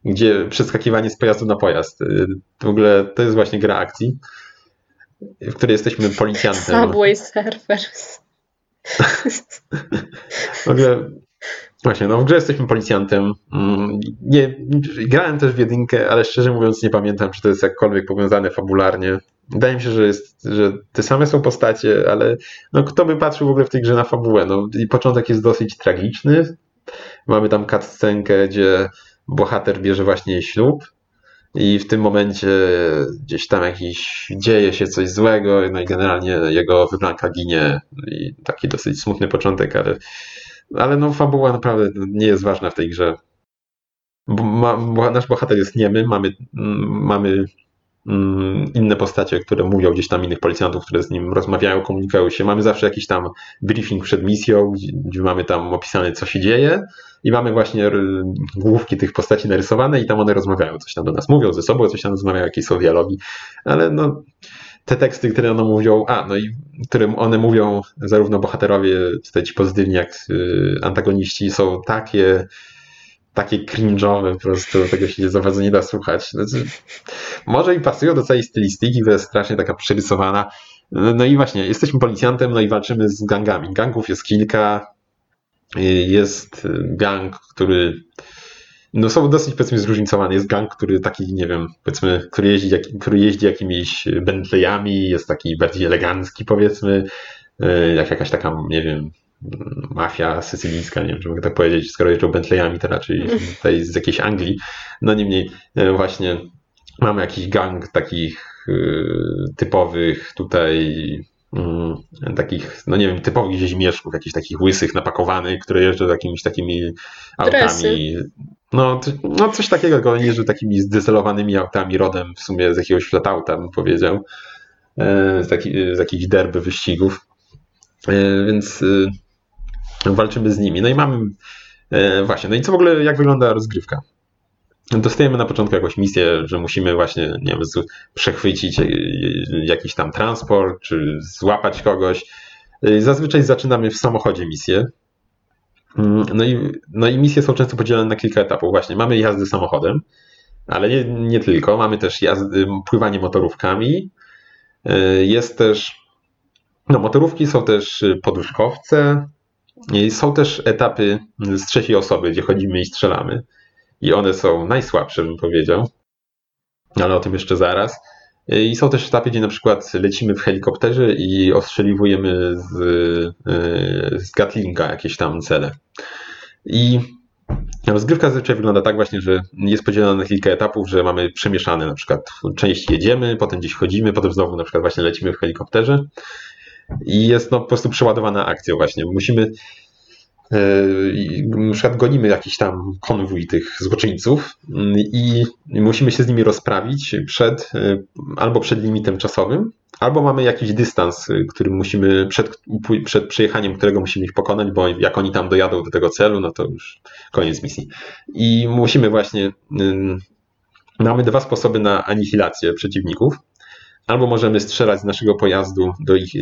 gdzie przeskakiwanie z pojazdu na pojazd. W ogóle to jest właśnie gra akcji, w której jesteśmy policjantem. Subway Surfers. w ogóle Właśnie, no w grze jesteśmy policjantem. Mm, nie, grałem też w jedynkę, ale szczerze mówiąc nie pamiętam, czy to jest jakkolwiek powiązane fabularnie. Wydaje mi się, że, jest, że te same są postacie, ale no, kto by patrzył w ogóle w tej grze na fabułę? No, i początek jest dosyć tragiczny. Mamy tam cutscenkę, gdzie bohater bierze właśnie ślub i w tym momencie gdzieś tam jakiś dzieje się coś złego, no i generalnie jego wybranka ginie i taki dosyć smutny początek, ale ale no fabuła naprawdę nie jest ważna w tej grze. Ma, nasz bohater jest niemy, mamy, mamy mm, inne postacie, które mówią gdzieś tam innych policjantów, które z nim rozmawiają, komunikują się. Mamy zawsze jakiś tam briefing przed misją, gdzie mamy tam opisane, co się dzieje i mamy właśnie główki tych postaci narysowane i tam one rozmawiają, coś tam do nas mówią ze sobą, coś tam rozmawiają, jakieś są dialogi, ale no te teksty, które one mówią, a no i które one mówią, zarówno bohaterowie, tutaj ci pozytywni, jak y, antagoniści, są takie, takie cringe'owe, po prostu tego się za bardzo nie da słuchać. Znaczy, może i pasują do całej stylistyki, która jest strasznie taka przerysowana. No i właśnie, jesteśmy policjantem, no i walczymy z gangami. Gangów jest kilka. Y, jest gang, który no są dosyć powiedzmy zróżnicowane. Jest gang, który taki, nie wiem, powiedzmy, który jeździ, jak, który jeździ jakimiś Bentleyami, jest taki bardziej elegancki powiedzmy, e, jak jakaś taka, nie wiem, mafia sycylijska, nie wiem, czy mogę tak powiedzieć, skoro jeżdżą Bentleyami, to raczej tutaj z jakiejś Anglii. No niemniej e, właśnie mamy jakiś gang takich e, typowych tutaj takich, no nie wiem, typowych rzeźmieszków, jakichś takich łysych, napakowanych, które jeżdżą jakimiś takimi autami. Dresy. No, no coś takiego, tylko nie jeżdżą takimi zdecelowanymi autami rodem w sumie z jakiegoś flatauta, bym powiedział. E, z, taki, z jakichś derby wyścigów. E, więc e, walczymy z nimi. No i mamy właśnie, no i co w ogóle, jak wygląda rozgrywka? Dostajemy na początku jakąś misję, że musimy właśnie, nie wiem, przechwycić jakiś tam transport, czy złapać kogoś. Zazwyczaj zaczynamy w samochodzie misję. Mm, no i, no i misje są często podzielone na kilka etapów. Właśnie mamy jazdy samochodem, ale nie, nie tylko. Mamy też jazdy, pływanie motorówkami. Y, jest też, no motorówki są też poduszkowce. I są też etapy z trzeciej osoby, gdzie chodzimy i strzelamy. I one są najsłabsze, bym powiedział. Ale o tym jeszcze zaraz. I są też etapy, gdzie na przykład lecimy w helikopterze i ostrzeliwujemy z, e, z Gatlinga jakieś tam cele. I rozgrywka zazwyczaj wygląda tak właśnie, że jest podzielona na kilka etapów, że mamy przemieszane na przykład część jedziemy, potem gdzieś chodzimy, potem znowu na przykład właśnie lecimy w helikopterze i jest no po prostu przeładowana akcja właśnie. Musimy na przykład gonimy jakiś tam konwój tych złoczyńców mm, i musimy się z nimi rozprawić przed, e, albo przed limitem czasowym, albo mamy jakiś dystans, e, który musimy przed, przed przejechaniem którego musimy ich pokonać, bo jak oni tam dojadą do tego celu, no to już koniec misji. I musimy właśnie, mamy dwa sposoby na anihilację przeciwników albo możemy strzelać z naszego pojazdu do, ich,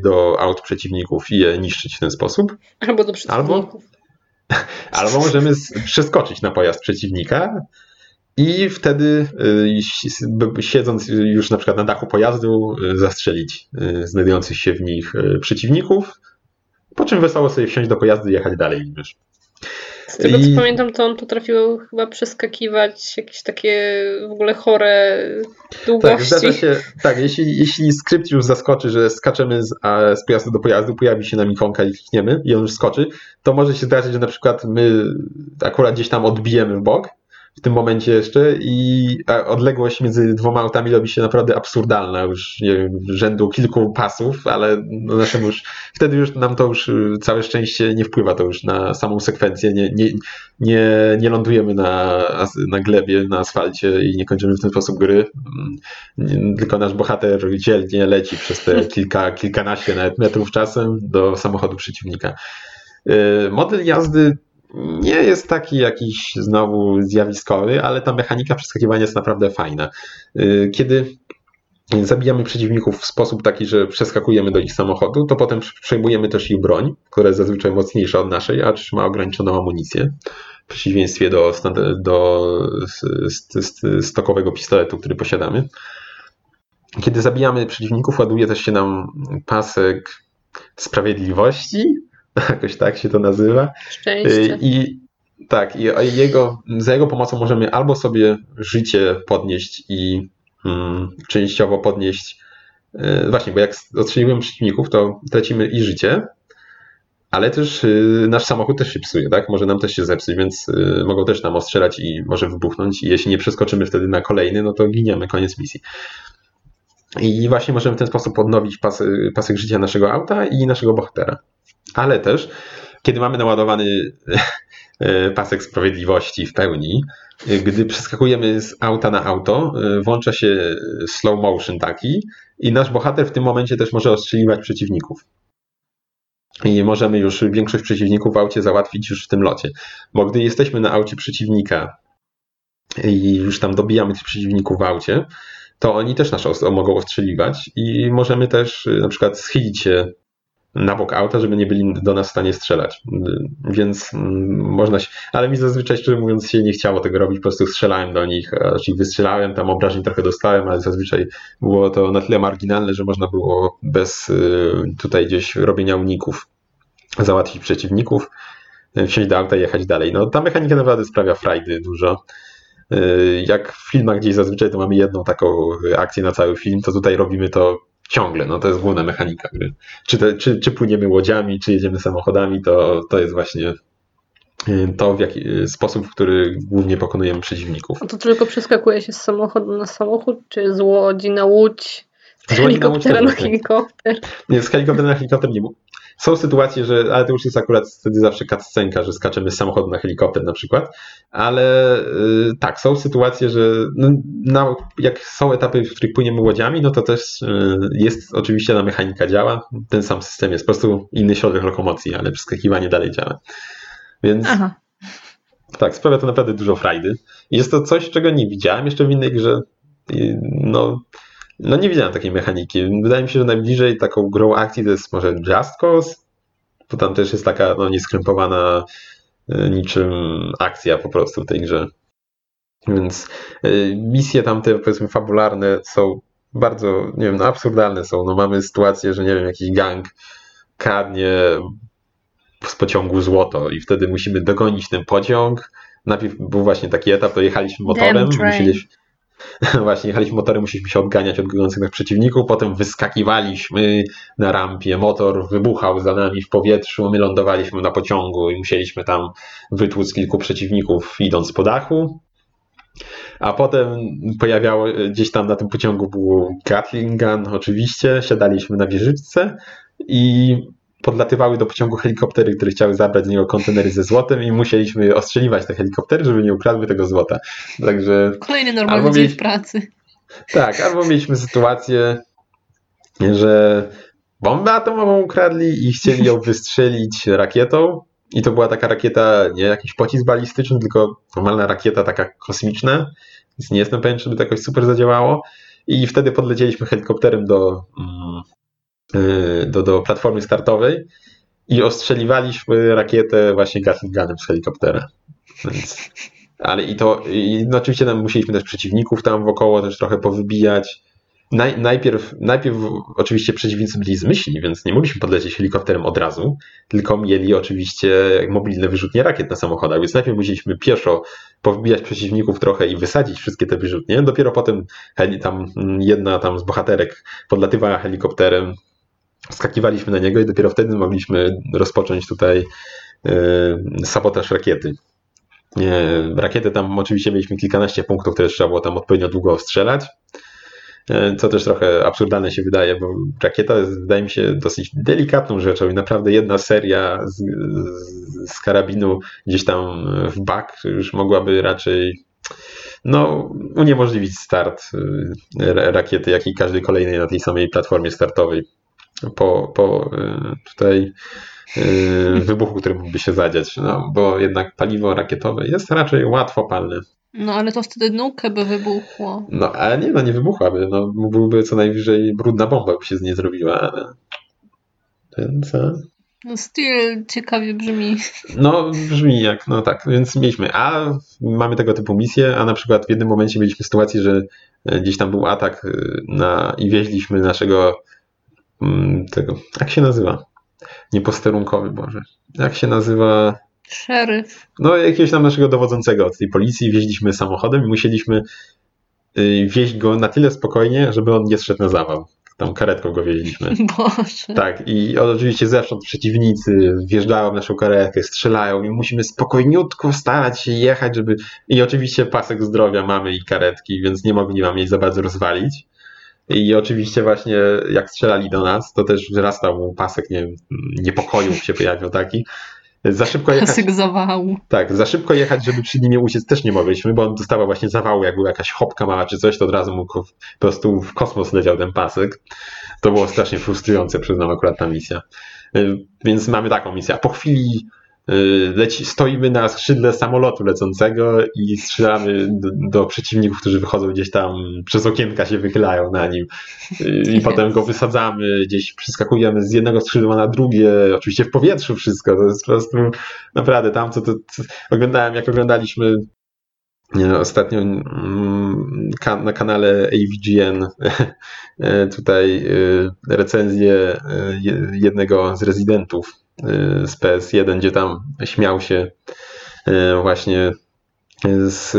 do aut przeciwników i je niszczyć w ten sposób. Albo do przeciwników. Albo, albo możemy przeskoczyć na pojazd przeciwnika i wtedy y, siedząc już na przykład na dachu pojazdu y, zastrzelić y, znajdujących się w nich przeciwników, po czym wesoło sobie wsiąść do pojazdu i jechać dalej. Wiesz. Z tego I... co pamiętam, to on potrafił chyba przeskakiwać jakieś takie w ogóle chore długości. Tak, się, tak jeśli, jeśli skrypt już zaskoczy, że skaczemy z, a, z pojazdu do pojazdu, pojawi się nam ikonka i klikniemy i on już skoczy, to może się zdarzyć, że na przykład my akurat gdzieś tam odbijemy w bok, w tym momencie jeszcze i odległość między dwoma autami robi się naprawdę absurdalna, już nie wiem, rzędu kilku pasów, ale no naszemu już, wtedy już nam to już y, całe szczęście nie wpływa to już na samą sekwencję, nie, nie, nie, nie lądujemy na, na glebie, na asfalcie i nie kończymy w ten sposób gry, mm, tylko nasz bohater dzielnie leci przez te kilka, kilkanaście nawet metrów czasem do samochodu przeciwnika. Y, model jazdy nie jest taki jakiś znowu zjawiskowy, ale ta mechanika przeskakiwania jest naprawdę fajna. Y, kiedy zabijamy przeciwników w sposób taki, że przeskakujemy do ich samochodu, to potem przejmujemy też ich broń, która jest zazwyczaj mocniejsza od naszej, a ma ograniczoną amunicję. W przeciwieństwie do, do stokowego pistoletu, który posiadamy. Kiedy zabijamy przeciwników, ładuje też się nam pasek sprawiedliwości, jakoś tak się to nazywa. Szczęście. I tak, i jego, za jego pomocą możemy albo sobie życie podnieść i mm, częściowo podnieść. Yy, właśnie, bo jak odstrzeliwujemy przeciwników, to tracimy i życie, ale też yy, nasz samochód też się psuje, tak? Może nam też się zepsuć, więc yy, mogą też nam ostrzelać i może wybuchnąć. I jeśli nie przeskoczymy wtedy na kolejny, no to giniemy, koniec misji. I właśnie możemy w ten sposób odnowić pas, pasek życia naszego auta i naszego bohatera. Ale też, kiedy mamy naładowany E, pasek sprawiedliwości w pełni. E, gdy przeskakujemy z auta na auto, e, włącza się slow motion taki i nasz bohater w tym momencie też może ostrzeliwać przeciwników. I możemy już większość przeciwników w aucie załatwić już w tym locie. Bo gdy jesteśmy na aucie przeciwnika i już tam dobijamy tych przeciwników w aucie, to oni też nas mogą ostrzeliwać i możemy też na przykład schylić się na bok auta, żeby nie byli do nas w stanie strzelać. Więc mm, można się, ale mi zazwyczaj szczerze mówiąc się nie chciało tego robić, po prostu strzelałem do nich, czyli wystrzelałem, tam obrażeń trochę dostałem, ale zazwyczaj było to na tyle marginalne, że można było bez y, tutaj gdzieś robienia uników załatwić przeciwników, y, wsiąść do auta i jechać dalej. No ta mechanika naprawdę sprawia frajdy dużo. Jak w filmach gdzieś zazwyczaj to mamy jedną taką akcję na cały film, to tutaj robimy to ciągle, no to jest główna mechanika gry. Czy, czy, czy płyniemy łodziami, czy jedziemy samochodami, to, to jest właśnie y, to, w jaki y, sposób, w który głównie pokonujemy przeciwników. A to tylko przeskakuje się z samochodu na samochód, czy z łodzi na łódź, z helikoptera na helikopter? Nie, z helikoptera na helikopter nie, są sytuacje, że, ale to już jest akurat wtedy zawsze cutscenka, że skaczemy z samochodu na helikopter na przykład, ale yy, tak, są sytuacje, że no, na, jak są etapy, w których płyniemy łodziami, no to też yy, jest oczywiście na mechanika działa, ten sam system jest, po prostu inny środek lokomocji, ale przeskakiwanie dalej działa. Więc Aha. tak, sprawia to naprawdę dużo frajdy. Jest to coś, czego nie widziałem jeszcze w innej grze. No, no nie widziałem takiej mechaniki. Wydaje mi się, że najbliżej taką grą akcji to jest może Just Cause, bo tam też jest taka no, nieskrępowana e, niczym akcja po prostu w tej grze. Więc e, misje tamte powiedzmy fabularne są bardzo, nie wiem, no absurdalne są. No mamy sytuację, że nie wiem, jakiś gang kradnie z pociągu złoto i wtedy musimy dogonić ten pociąg. Najpierw był właśnie taki etap, to jechaliśmy motorem, musieliśmy Właśnie, jechaliśmy motorem, musieliśmy się odganiać od goniących przeciwników, potem wyskakiwaliśmy na rampie, motor wybuchał za nami w powietrzu, my lądowaliśmy na pociągu i musieliśmy tam wytłuc kilku przeciwników idąc po dachu. A potem pojawiało, gdzieś tam na tym pociągu był Gatling Gun, oczywiście, siadaliśmy na wieżyczce i podlatywały do pociągu helikoptery, które chciały zabrać z niego kontenery ze złotem i musieliśmy ostrzeliwać te helikoptery, żeby nie ukradły tego złota. Także... Kolejny normalny dzień w pracy. Tak, albo mieliśmy sytuację, że bombę atomową ukradli i chcieli ją wystrzelić rakietą i to była taka rakieta, nie jakiś pocisk balistyczny, tylko normalna rakieta taka kosmiczna, więc nie jestem pewien, czy by to jakoś super zadziałało. I wtedy podlecieliśmy helikopterem do, mm, do, do platformy startowej i ostrzeliwaliśmy rakietę właśnie Gatling Gunem z helikoptera. Więc, ale i to, i no oczywiście musieliśmy też przeciwników tam wokoło też trochę powybijać. Naj, najpierw, najpierw oczywiście przeciwnicy byli zmyślni, więc nie mogliśmy podlecieć helikopterem od razu, tylko mieli oczywiście mobilne wyrzutnie rakiet na samochodach, więc najpierw musieliśmy pieszo powbijać przeciwników trochę i wysadzić wszystkie te wyrzutnie. Dopiero potem tam jedna tam z bohaterek podlatywała helikopterem, skakiwaliśmy na niego i dopiero wtedy mogliśmy rozpocząć tutaj e, sabotaż rakiety. Rakiety tam oczywiście mieliśmy kilkanaście punktów, które trzeba było tam odpowiednio długo strzelać. E, co też trochę absurdalne się wydaje, bo rakieta jest, wydaje mi się, dosyć delikatną rzeczą i naprawdę jedna seria z, z karabinu gdzieś tam w bak już mogłaby raczej no, uniemożliwić start e, rakiety, jak i każdej kolejnej na tej samej platformie startowej po, po y, tutaj y, wybuchu, który mógłby się zadziać, no, bo jednak paliwo rakietowe jest raczej łatwo palne. No ale to wtedy nukę by wybuchło. No ale nie, no nie wybuchłaby. No, byłby co najwyżej brudna bomba, by się z niej zrobiła, ale... Więc... No styl ciekawie brzmi. No brzmi jak, no tak, więc mieliśmy, a mamy tego typu misje, a na przykład w jednym momencie mieliśmy sytuację, że e, gdzieś tam był atak e, na, i wieźliśmy naszego tego, jak się nazywa? Nieposterunkowy, Boże. Jak się nazywa? Szeryf. No jakiegoś tam naszego dowodzącego od tej policji wieźliśmy samochodem i musieliśmy y, wieźć go na tyle spokojnie, żeby on nie zszedł na zawał tam karetką go wieźliśmy. Boże. Tak, i oczywiście zewsząd przeciwnicy wjeżdżają w naszą karetkę, strzelają i musimy spokojniutko starać się jechać, żeby... I oczywiście pasek zdrowia mamy i karetki, więc nie mogli nam jej za bardzo rozwalić. I oczywiście właśnie jak strzelali do nas, to też wzrastał pasek nie, niepokoju się pojawił taki. Za szybko jechać. Pasek zawału. Tak, za szybko jechać, żeby przy nim nie uciec też nie mogliśmy, bo on dostawał właśnie zawału, jak była jakaś hopka mała czy coś, to od razu mu po prostu w kosmos leciał ten pasek. To było strasznie frustrujące, przyznam akurat ta misja. Y, więc mamy taką misję. A po chwili leci, stoimy na skrzydle samolotu lecącego i strzelamy do, do, przeciwników, którzy wychodzą gdzieś tam, przez okienka się wychylają na nim. Y, i potem go wysadzamy, gdzieś przeskakujemy z jednego skrzydła na drugie, oczywiście w powietrzu wszystko, to jest po prostu naprawdę tam, co to, co, oglądałem, jak oglądaliśmy Ostatnio mm, na kanale AVGN tutaj y, recenzję jednego z rezydentów z PS1, gdzie tam śmiał się e, właśnie z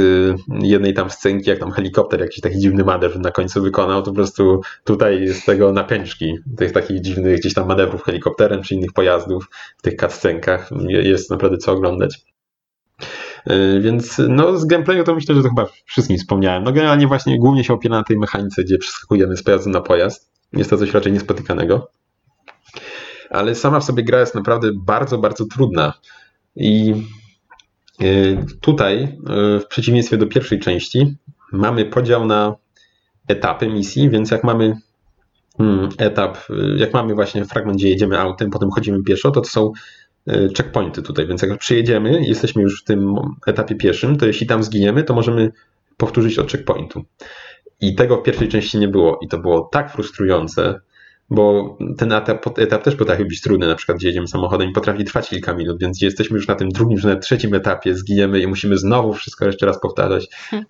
jednej tam scenki, jak tam helikopter jakiś taki dziwny manewr na końcu wykonał, to po prostu tutaj z tego napęczki, tych takich dziwnych gdzieś tam manewrów helikopterem czy innych pojazdów w tych cutscenkach jest naprawdę co oglądać. E, więc no z gameplayu to myślę, że to chyba wszystkim wspomniałem. No generalnie właśnie głównie się opiera na tej mechanice, gdzie przeskakujemy z pojazdu na pojazd. Jest to coś raczej niespotykanego ale sama w sobie gra jest naprawdę bardzo, bardzo trudna. I y, tutaj, y, w przeciwieństwie do pierwszej części, mamy podział na etapy misji, więc jak mamy mm, etap, y, jak mamy właśnie fragment, gdzie jedziemy autem, potem chodzimy pieszo, to to są checkpointy tutaj, więc jak przyjedziemy jesteśmy już w tym etapie pieszym, to jeśli tam zginiemy, to możemy powtórzyć od checkpointu. I tego w pierwszej części nie było i to było tak frustrujące, bo ten etap, etap też potrafi być trudny, na przykład gdzie jedziemy samochodem i potrafi trwać kilka minut, więc jesteśmy już na tym drugim, czy na trzecim etapie, zginiemy i musimy znowu wszystko jeszcze raz powtarzać. Hmm.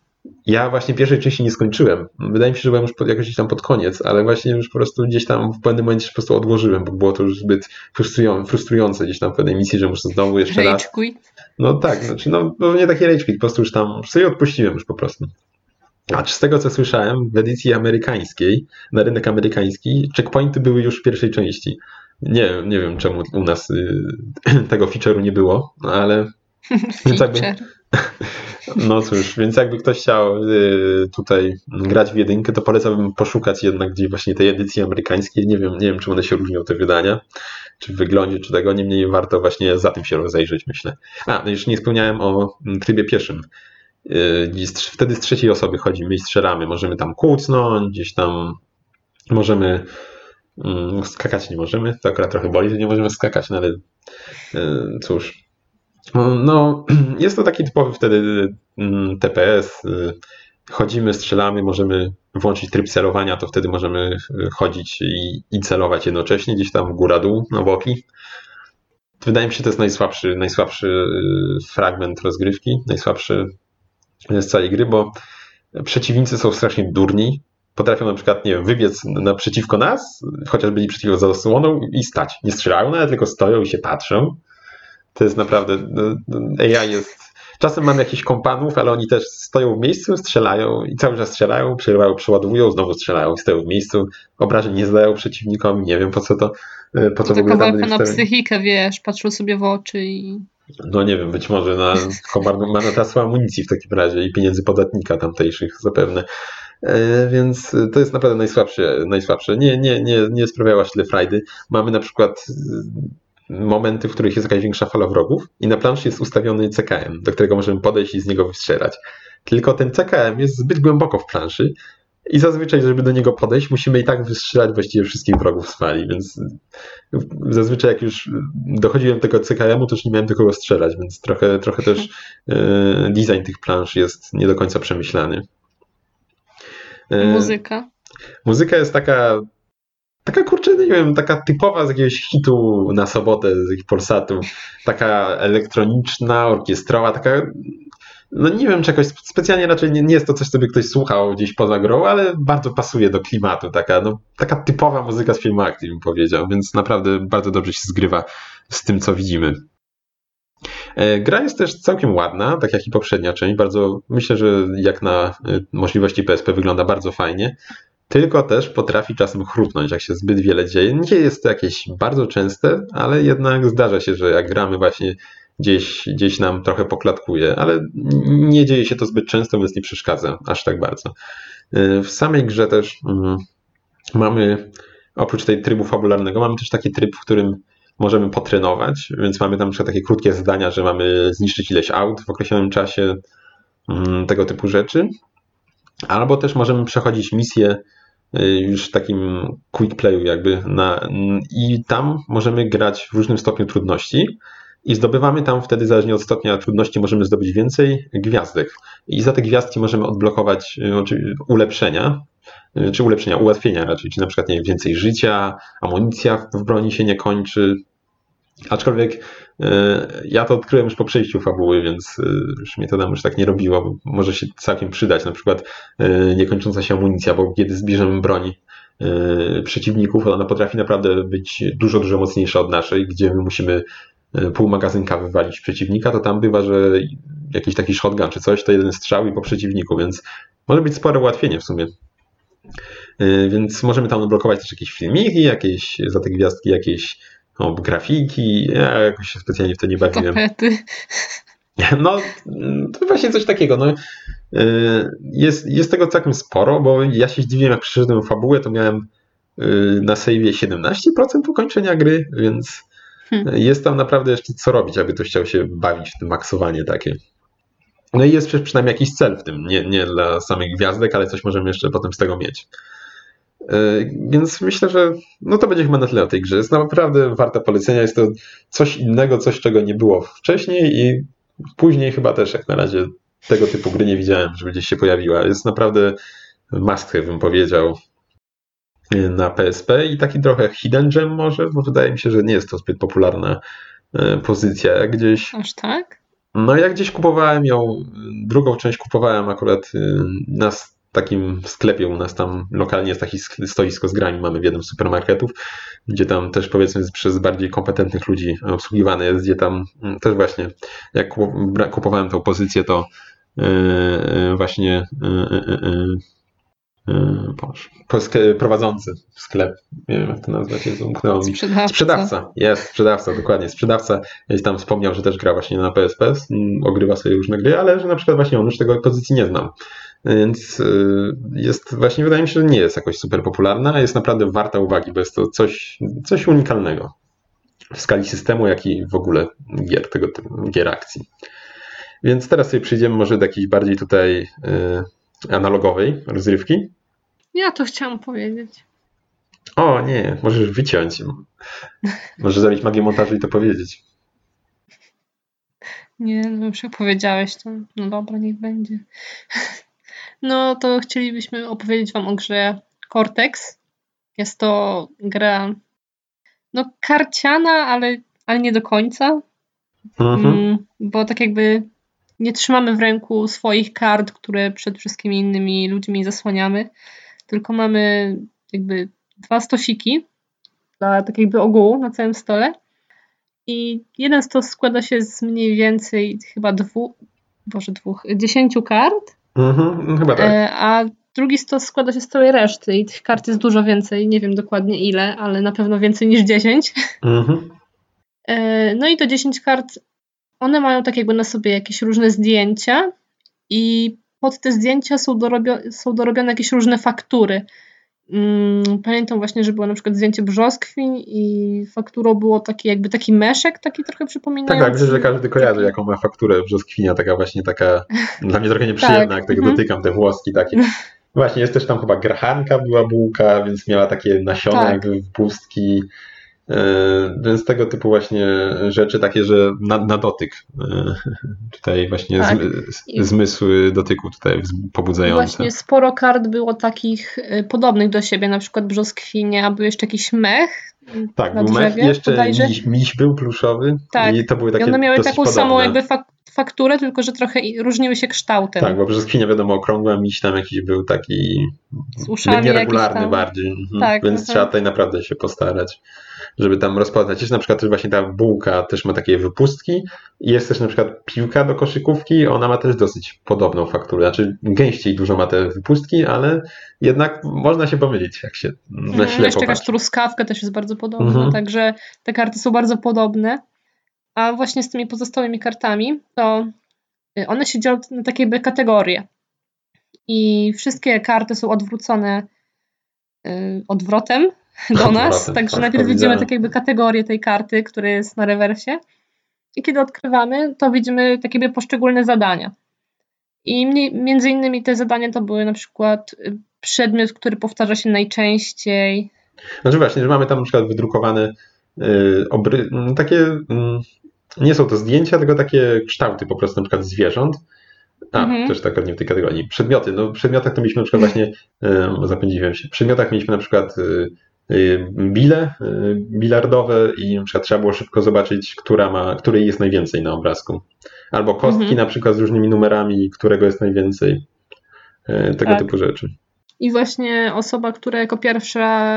Ja właśnie pierwszej części nie skończyłem. Wydaje mi się, że byłem już pod, jakoś tam pod koniec, ale właśnie już po prostu gdzieś tam w pewnym momencie po prostu odłożyłem, bo było to już zbyt frustrujące gdzieś tam w pewnej misji, że muszę znowu jeszcze rage raz. Quit. No tak, znaczy no, nie taki rage quit, po prostu już tam sobie odpuściłem już po prostu. A z tego co słyszałem, w edycji amerykańskiej, na rynek amerykański, checkpointy były już w pierwszej części. Nie, nie wiem czemu u nas y, tego feature'u nie było, ale. więc jakby, no cóż, więc jakby ktoś chciał y, tutaj grać w jedynkę, to polecałbym poszukać jednak gdzieś właśnie tej edycji amerykańskiej. Nie wiem, nie wiem, czy one się różnią te wydania, czy w wyglądzie, czy tego. Niemniej warto właśnie za tym się rozejrzeć, myślę. A, no już nie wspomniałem o trybie pieszym. Yy, wtedy z trzeciej osoby chodzimy i strzelamy. Możemy tam kłócnąć, gdzieś tam możemy mm, skakać nie możemy. To akurat trochę boli, że nie możemy skakać, no ale yy, cóż. No, jest to taki typowy wtedy mm, TPS. Yy, chodzimy, strzelamy, możemy włączyć tryb celowania, to wtedy możemy chodzić i, i celować jednocześnie, gdzieś tam góra-dół na boki. Wydaje mi się, to jest najsłabszy, najsłabszy fragment rozgrywki, najsłabszy z całej gry, bo przeciwnicy są strasznie durni. Potrafią na przykład, nie wiem, wybiec naprzeciwko nas, chociaż byli przeciwko zasłoną i stać. Nie strzelają nawet, tylko stoją i się patrzą. To jest naprawdę, no, no, AI jest Czasem mam jakichś kompanów, ale oni też stoją w miejscu, strzelają i cały czas strzelają, przerywają, przeładowują, znowu strzelają stoją w miejscu. Obrażeń nie zdają przeciwnikom, nie wiem po co to. Po co to w ogóle na psychikę, wiesz, patrzą sobie w oczy i no nie wiem, być może na marnotrawstwo amunicji w takim razie i pieniędzy podatnika tamtejszych zapewne. E, więc to jest naprawdę najsłabsze. najsłabsze. Nie, nie, nie, nie sprawiała tyle frajdy. Mamy na przykład e, momenty, w których jest jakaś większa fala wrogów i na planszy jest ustawiony CKM, do którego możemy podejść i z niego wystrzelać. Tylko ten CKM jest zbyt głęboko w planszy i zazwyczaj, żeby do niego podejść, musimy i tak wystrzelać właściwie wszystkich wrogów z fali, więc zazwyczaj jak już dochodziłem do tego CKM-u, to już nie miałem do kogo strzelać, więc trochę, trochę też e, design tych plansz jest nie do końca przemyślany. E, muzyka? Muzyka jest taka taka kurczę, nie wiem, taka typowa z jakiegoś hitu na sobotę z ich Polsatu, taka elektroniczna, orkiestrowa, taka no nie wiem, czy jakoś specjalnie raczej nie, nie jest to coś, co by ktoś słuchał gdzieś poza grą, ale bardzo pasuje do klimatu, taka, no, taka typowa muzyka z filmu akcji bym powiedział, więc naprawdę bardzo dobrze się zgrywa z tym, co widzimy. E, gra jest też całkiem ładna, tak jak i poprzednia część. Bardzo myślę, że jak na e, możliwości PSP wygląda bardzo fajnie. Tylko też potrafi czasem chrupnąć, jak się zbyt wiele dzieje. Nie jest to jakieś bardzo częste, ale jednak zdarza się, że jak gramy właśnie gdzieś, gdzieś nam trochę poklatkuje, ale nie dzieje się to zbyt często, więc nie przeszkadza aż tak bardzo. E, w samej grze też mm, mamy, oprócz tej trybu fabularnego, mamy też taki tryb, w którym możemy potrenować, więc mamy tam takie krótkie zadania, że mamy zniszczyć ileś aut w określonym czasie, mm, tego typu rzeczy. Albo też możemy przechodzić misje y, już w takim quick playu jakby na, i tam możemy grać w różnym stopniu trudności i zdobywamy tam wtedy, zależnie od stopnia trudności, możemy zdobyć więcej gwiazdek. I za te gwiazdki możemy odblokować y, ulepszenia, y, czy ulepszenia, ułatwienia raczej, czy na przykład nie wiem, więcej życia, amunicja w broni się nie kończy. Aczkolwiek y, ja to odkryłem już po przejściu fabuły, więc już mnie to tam już tak nie robiło. Może się całkiem przydać, na przykład niekończąca się amunicja, bo kiedy zbierzemy broni przeciwników, ona potrafi naprawdę być dużo, dużo mocniejsza od naszej, gdzie my musimy pół magazynka wywalić przeciwnika, to tam bywa, że jakiś taki shotgun czy coś, to jeden strzał i po przeciwniku, więc może być spore ułatwienie w sumie. E, więc możemy tam odblokować też jakieś filmiki, jakieś za te gwiazdki jakieś o, grafiki. Ja jakoś się specjalnie w to nie bawiłem. No, to właśnie coś takiego. No, e, jest, jest tego całkiem sporo, bo ja się zdziwiłem, jak przeszedłem fabułę, to miałem na save'ie 17% ukończenia gry, więc Hmm. Jest tam naprawdę jeszcze co robić, aby to chciał się bawić w tym maksowanie takie. No i jest przynajmniej jakiś cel w tym, nie, nie dla samych gwiazdek, ale coś możemy jeszcze potem z tego mieć. E, więc myślę, że no to będzie chyba na tyle o tej grze. Jest naprawdę warta polecenia. Jest to coś innego, coś czego nie było wcześniej i później chyba też jak na razie tego typu gry nie widziałem, żeby gdzieś się pojawiła. Jest naprawdę must bym powiedział na PSP i taki trochę hidden gem może, bo wydaje mi się, że nie jest to zbyt popularna e, pozycja. Gdzieś. Aż tak? No ja gdzieś kupowałem ją, drugą część kupowałem akurat e, na takim sklepie u nas tam lokalnie jest taki stoisko z grami mamy w jednym z supermarketów, gdzie tam też powiedzmy przez bardziej kompetentnych ludzi obsługiwane jest, gdzie tam mm, też właśnie jak kupowałem tą pozycję, to e, właśnie Yy, prowadzący sklep, nie wiem jak to nazwać, jest umknęło mi. Sprzedawca. Sprzedawca, jest, sprzedawca, dokładnie. Sprzedawca tam wspomniał, że też gra właśnie na PSP, ogrywa sobie różne gry, ale że na przykład właśnie on już tego pozycji nie znam. Więc yy, jest właśnie, wydaje mi się, że nie jest jakoś super popularna, a jest naprawdę warta uwagi, bo jest to coś, coś unikalnego w skali systemu, jak i w ogóle gier, tego typu, gier akcji. Więc teraz sobie przejdziemy może do jakiejś bardziej tutaj yy, analogowej rozrywki. Ja to chciałam powiedzieć. O nie, możesz wyciąć. Możesz zrobić magię montażu i to powiedzieć. Nie, no już jak powiedziałeś, to no dobra, niech będzie. No to chcielibyśmy opowiedzieć Wam o grze Cortex. Jest to gra no karciana, ale, ale nie do końca. Mhm. Mm, bo tak jakby nie trzymamy w ręku swoich kart, które przed wszystkimi innymi ludźmi zasłaniamy tylko mamy jakby dwa stosiki dla tak jakby ogółu na całym stole. I jeden stos składa się z mniej więcej chyba dwóch, boże dwóch, dziesięciu kart. Mhm, chyba tak. E, a drugi stos składa się z całej reszty i tych kart jest dużo więcej. Nie wiem dokładnie ile, ale na pewno więcej niż dziesięć. Mhm. E, no i to dziesięć kart, one mają tak jakby na sobie jakieś różne zdjęcia i pod te zdjęcia są, dorobio są dorobione jakieś różne faktury. Mm, pamiętam właśnie, że było na przykład zdjęcie brzoskwiń i fakturą było taki jakby taki meszek, taki trochę przypominający. Tak, tak, myślę, że każdy kojarzy jaką ma fakturę brzoskwinia, taka właśnie taka dla mnie trochę nieprzyjemna, tak. jak tego mhm. dotykam, te włoski takie. Właśnie, jest też tam chyba grachanka, była bułka, więc miała takie nasiona Tak. jakby w pustki. Yy, Więc tego typu właśnie rzeczy takie, że na, na dotyk. Yy, Tutaj właśnie Tak. zmy, I- zmysły dotyku tutaj pobudzające. Właśnie sporo kart było takich y, podobnych do siebie, na przykład brzoskwinie, a był jeszcze jakiś mech. Tak, na był mech drzewie i jeszcze miś, miś był pluszowy Tak. i to były I takie one miały taką podobne. samą jakby fak- fakturę, tylko że trochę i- różniły się kształtem. Tak, bo brzoskwinia wiadomo okrągła, miś tam jakiś był taki Z uszami nieregularny bardziej, mhm. Tak, więc mhm. trzeba tutaj naprawdę się postarać, żeby tam rozpoznać. Jest na przykład też właśnie ta bułka też ma takie wypustki jest też na przykład piłka do koszykówki, ona ma też dosyć podobną fakturę, znaczy gęściej dużo ma te wypustki, ale jednak można się pomylić, jak się na Mhm, ślepo Jeszcze jakaś truskawka też jest bardzo podobna, Mhm. także te karty są bardzo podobne. A właśnie z tymi pozostałymi kartami, to y, one się dzielą na takie kategorie. I wszystkie karty są odwrócone y, odwrotem do nas. Odwrotem, Także tak, najpierw widzimy tak jakby kategorię tej karty, która jest na rewersie. I kiedy odkrywamy, to widzimy takie jakby poszczególne zadania. I między innymi te zadania to były na przykład y, przedmiot, który powtarza się najczęściej, Znaczy właśnie, że mamy tam na przykład wydrukowane y, obry, m, takie, mm, nie są to zdjęcia, tylko takie kształty po prostu na przykład zwierząt. A, Mhm. też tak nie w tej kategorii. Przedmioty. No w przedmiotach to mieliśmy na przykład właśnie, y, zapędziłem się, w przedmiotach mieliśmy na przykład bile y, bilardowe i na trzeba było szybko zobaczyć, która ma, której jest najwięcej na obrazku. Albo kostki Mhm. na przykład z różnymi numerami, którego jest najwięcej. Y, Tego Tak. typu rzeczy. I właśnie osoba, która jako pierwsza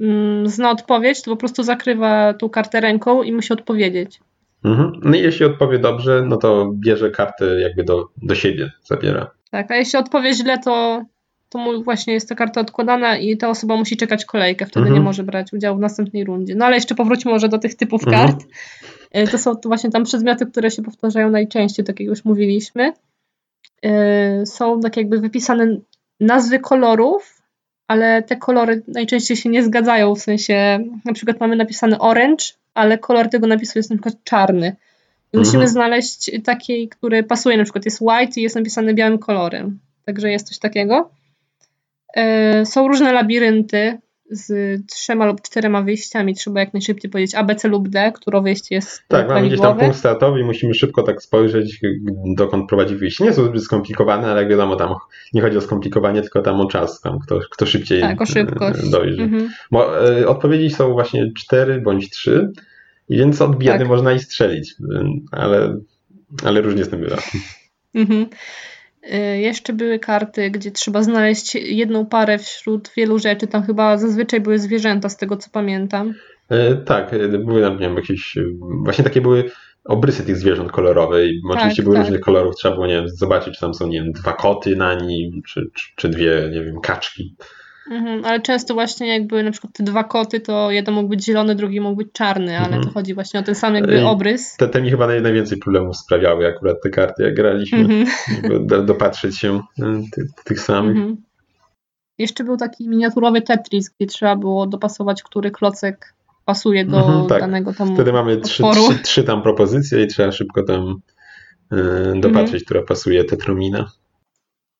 mm, zna odpowiedź, to po prostu zakrywa tą kartę ręką i musi odpowiedzieć. Mhm. No i jeśli odpowie dobrze, no to bierze kartę jakby do, do siebie, zabiera. Tak, a jeśli odpowie źle, to, to mu właśnie jest ta karta odkładana i ta osoba musi czekać kolejkę, wtedy Mhm. nie może brać udziału w następnej rundzie. No ale jeszcze powróćmy może do tych typów Mhm. kart. Y, To są to właśnie tam przedmioty, które się powtarzają najczęściej, tak jak już mówiliśmy. Y, Są tak jakby wypisane nazwy kolorów, ale te kolory najczęściej się nie zgadzają, w sensie na przykład mamy napisany orange, ale kolor tego napisu jest na przykład czarny. I Mhm. musimy znaleźć taki, który pasuje, na przykład jest white i jest napisany białym kolorem. Także jest coś takiego. E, Są różne labirynty z trzema lub czterema wyjściami. Trzeba jak najszybciej powiedzieć A, B, C lub D, które wyjście jest Tak, mamy gdzieś tam punkt startowy i musimy szybko tak spojrzeć, dokąd prowadzi wyjście. Nie są zbyt skomplikowane, ale jak wiadomo, tam nie chodzi o skomplikowanie, tylko tam o czas, tam kto, kto szybciej Tak, o szybkość. e, dojrzy. Mhm. Bo, e, odpowiedzi są właśnie cztery bądź trzy, więc od biedy Tak. można i strzelić, ale, ale różnie z tym bywa. Mhm. Y, Jeszcze były karty, gdzie trzeba znaleźć jedną parę wśród wielu rzeczy. Tam chyba zazwyczaj były zwierzęta, z tego co pamiętam. E, Tak, e, były tam, nie wiem, jakieś, e, właśnie takie były obrysy tych zwierząt kolorowe i oczywiście były tak. różnych kolorów, trzeba było, nie wiem, zobaczyć, czy tam są, nie wiem, dwa koty na nim, czy, czy, czy dwie, nie wiem, kaczki. Mhm, ale często właśnie jak były na przykład te dwa koty, to jeden mógł być zielony, drugi mógł być czarny, ale Mhm. to chodzi właśnie o ten sam jakby obrys. Te, te mi chyba naj, najwięcej problemów sprawiały akurat te karty, jak graliśmy, Mhm, do, dopatrzeć się e, ty, tych samych. mhm. Jeszcze był taki miniaturowy Tetris, gdzie trzeba było dopasować, który klocek pasuje do Mhm, tak. danego tam Wtedy mamy trzy, trzy, trzy tam propozycje i trzeba szybko tam e, dopatrzeć, Mhm. która pasuje tetromina.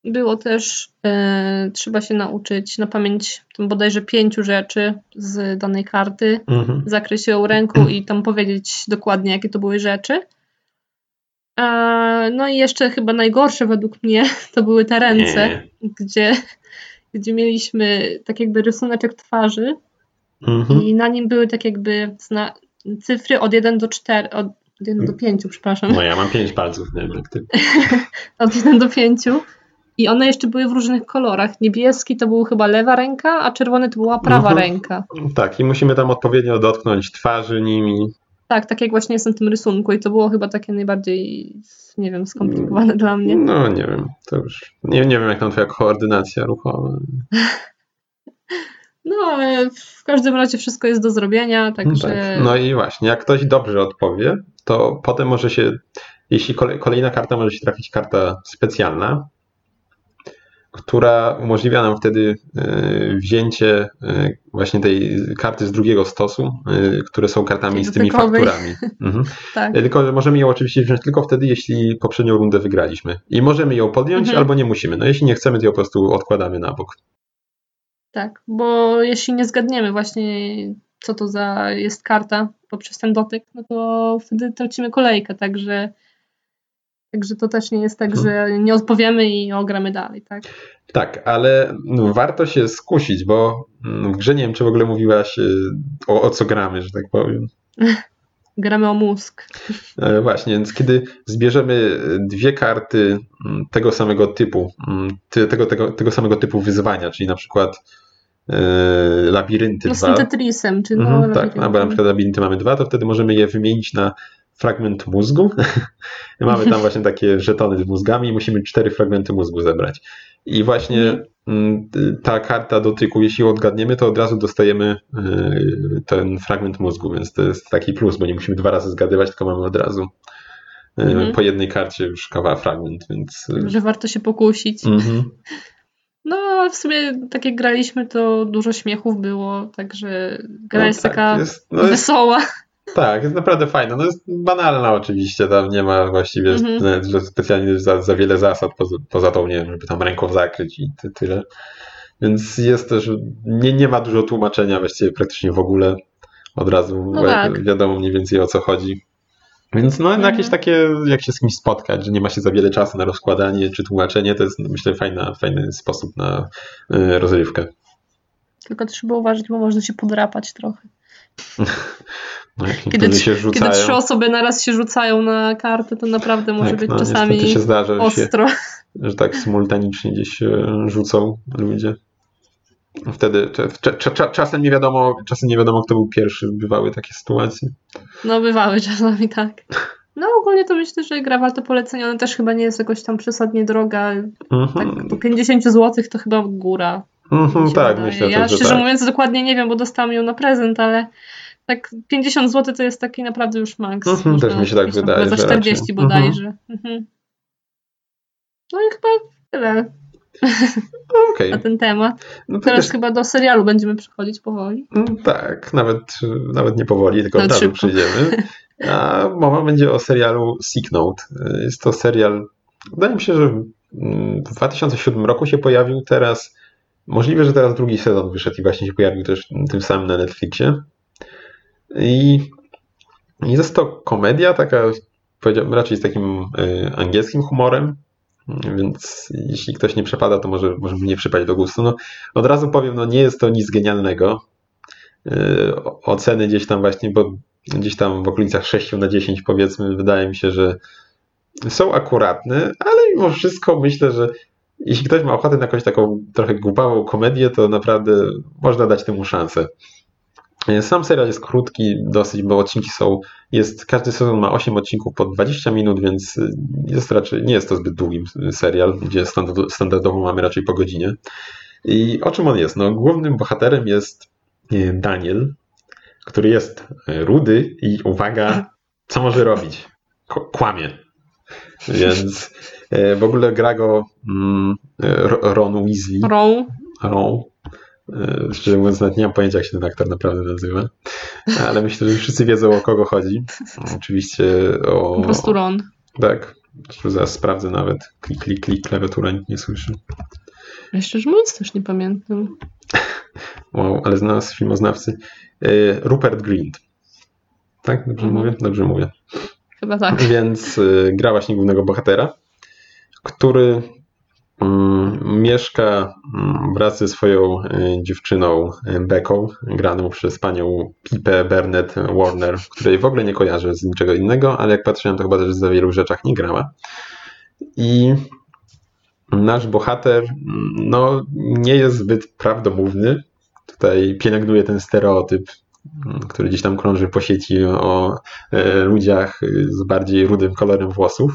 Było też, e, trzeba się nauczyć na pamięć tam bodajże pięciu rzeczy z danej karty, Mhm. zakryć ją ręką i tam powiedzieć dokładnie, jakie to były rzeczy. E, no i jeszcze chyba najgorsze według mnie to były te ręce, Nie. gdzie, gdzie mieliśmy tak jakby rysuneczek twarzy Mhm. i na nim były tak jakby zna- cyfry od 1 do 4, od 1 do 5, przepraszam, No ja mam pięć palców, nie wiem jak ty. od 1 do 5 i one jeszcze były w różnych kolorach. Niebieski to był chyba lewa ręka, a czerwony to była prawa Mhm. ręka. Tak, i musimy tam odpowiednio dotknąć twarzy nimi. Tak, tak jak właśnie jest na tym rysunku i to było chyba takie najbardziej, nie wiem, skomplikowane dla mnie. No nie wiem, to już nie, nie wiem jak tam twoja koordynacja ruchowa. No, ale w każdym razie wszystko jest do zrobienia, także Tak. No i właśnie, jak ktoś dobrze odpowie, to potem może się, jeśli kolej, kolejna karta może się trafić karta specjalna, która umożliwia nam wtedy e, wzięcie e, właśnie tej karty z drugiego stosu, e, które są kartami z tymi fakturami. Mhm. Tak. Tylko że możemy ją oczywiście wziąć tylko wtedy, jeśli poprzednią rundę wygraliśmy. I możemy ją podjąć, Mhm. albo nie musimy. No jeśli nie chcemy, to ją po prostu odkładamy na bok. Tak, bo jeśli nie zgadniemy właśnie, co to za jest karta poprzez ten dotyk, no to wtedy tracimy kolejkę, także, także to też nie jest tak, że nie odpowiemy i ogramy dalej, tak? Tak, ale no, warto się skusić, bo mm, w grze nie wiem, czy w ogóle mówiłaś y, o, o co gramy, że tak powiem. Gramy o mózg. E, Właśnie, więc kiedy zbierzemy dwie karty mm, tego samego typu, mm, tego, tego, tego samego typu wyzwania, czyli na przykład e, labirynty No z 2. tym Tetrisem, czy no Mhm, tak, no, bo na przykład labirynty mamy dwa, to wtedy możemy je wymienić na fragment mózgu. mamy tam właśnie takie żetony z mózgami i musimy cztery fragmenty mózgu zebrać. I właśnie Mhm. mm, ta karta dotyku, jeśli odgadniemy, to od razu dostajemy y, ten fragment mózgu, więc to jest taki plus, bo nie musimy dwa razy zgadywać, tylko mamy od razu y, Mhm. po jednej karcie już kawa fragment, więc... y, Że warto się pokusić. mhm. No, w sumie tak jak graliśmy, to dużo śmiechów było, także gra No jest tak, taka jest- no jest- wesoła. Tak, jest naprawdę fajna. No jest banalna oczywiście, tam nie ma właściwie spe- że specjalnie za, za wiele zasad, poza, poza tą, nie wiem, żeby tam ręką zakryć i ty, tyle. Więc jest też, nie, nie ma dużo tłumaczenia właściwie praktycznie w ogóle. Od razu No tak. wiadomo mniej więcej o co chodzi. Więc no Mhm. jakieś takie, jak się z kimś spotkać, że nie ma się za wiele czasu na rozkładanie czy tłumaczenie, to jest myślę fajna, fajny sposób na y, rozrywkę. Tylko trzeba uważać, bo można się podrapać trochę. Kiedy, tr- kiedy trzy osoby naraz się rzucają na kartę, to naprawdę może tak, być no, czasami się zdarza, że się ostro. że tak symultanicznie gdzieś się rzucą ludzie. Wtedy cza- cza- cza- czasem nie wiadomo, czasem nie wiadomo, kto był pierwszy, bywały takie sytuacje. No bywały czasami tak. No ogólnie to myślę, że gra warto polecenia, ona też chyba nie jest jakoś tam przesadnie droga. Tak, Mhm. do 50 zł to chyba góra. Mhm, tak, wydaje. myślę Ja też, że szczerze tak. mówiąc dokładnie nie wiem, bo dostałam ją na prezent, ale tak 50 zł to jest taki naprawdę już maks. Mhm, Można też mi się tak tam wydaje, Za że 40 raczej. bodajże. Mhm. No i chyba tyle Okej. na ten temat. No Teraz też, chyba do serialu będziemy przechodzić powoli. mm, tak, nawet, nawet nie powoli, tylko Nawet razu szybko. przyjdziemy. A mowa będzie o serialu Sick Note. Jest to serial, wydaje mi się, że mm, w 2007 roku się pojawił, teraz możliwe, że teraz drugi sezon wyszedł i właśnie się pojawił też tym samym na Netflixie. I, i jest to komedia, taka powiedziałbym raczej z takim y, angielskim humorem, więc jeśli ktoś nie przepada, to może, może nie przypaść do gustu. No, od razu powiem, no nie jest to nic genialnego. Y, oceny gdzieś tam właśnie, bo gdzieś tam w okolicach 6 na 10 powiedzmy, wydaje mi się, że są akuratne, ale mimo wszystko myślę, że jeśli ktoś ma ochotę na jakąś taką trochę głupawą komedię, to naprawdę można dać temu szansę. Sam serial jest krótki dosyć, bo odcinki są, jest, każdy sezon ma 8 odcinków po 20 minut, więc jest raczej, nie jest to zbyt długi serial, gdzie standard- standardowo mamy raczej po godzinie. I o czym on jest? No, głównym bohaterem jest e, Daniel, który jest e, rudy i uwaga, co może robić? Kłamie. Więc w ogóle gra go mm, Ro- Ron Weasley. Row. Ron. E, Szczerze mówiąc, nawet nie mam pojęcia, jak się ten aktor naprawdę nazywa. Ale myślę, że wszyscy wiedzą, o kogo chodzi. Oczywiście o... Po prostu Ron. Tak. Zaraz sprawdzę nawet. Klik, klik, klik, klawiatura nikt nie słyszy. Ja szczerze mówiąc też nie pamiętam. Wow, ale znalazł filmoznawcy. E, Rupert Grint. Tak? Dobrze Mhm. mówię? Dobrze mówię. Chyba tak. Więc y, gra właśnie głównego bohatera, który mieszka mm, wraz ze swoją y, dziewczyną y, Becką, graną przez panią Pipę Burnett Warner, której w ogóle nie kojarzę z niczego innego, ale jak patrzyłem, to chyba też za wielu rzeczach nie grała. I nasz bohater mm, no, nie jest zbyt prawdomówny. Tutaj pielęgnuje ten stereotyp, mm, który gdzieś tam krąży po sieci o e, ludziach z bardziej rudym kolorem włosów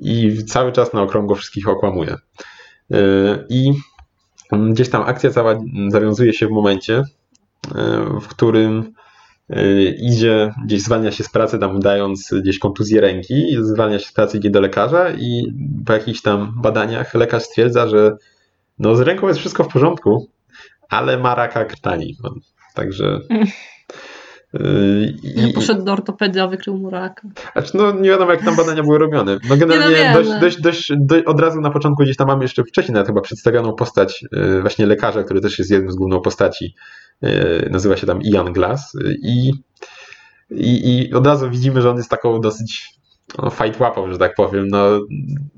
i cały czas na okrągło wszystkich okłamuje. E, I gdzieś tam akcja cała zawiązuje się w momencie, e, w którym e, idzie, gdzieś zwalnia się z pracy, tam dając gdzieś kontuzję ręki, zwalnia się z pracy, idzie do lekarza i po jakichś tam badaniach lekarz stwierdza, że no z ręką jest wszystko w porządku, ale ma raka krtani. Także... I, poszedł do ortopedy, a wykrył mu raka. Znaczy, no nie wiadomo, jak tam badania były robione. No generalnie no dość, dość, dość, dość, od razu na początku gdzieś tam mamy jeszcze wcześniej nawet chyba przedstawioną postać yy, właśnie lekarza, który też jest jednym z główną postaci. Yy, nazywa się tam Ian Glass i, i, i od razu widzimy, że on jest taką dosyć no, fight łapą, że tak powiem, no,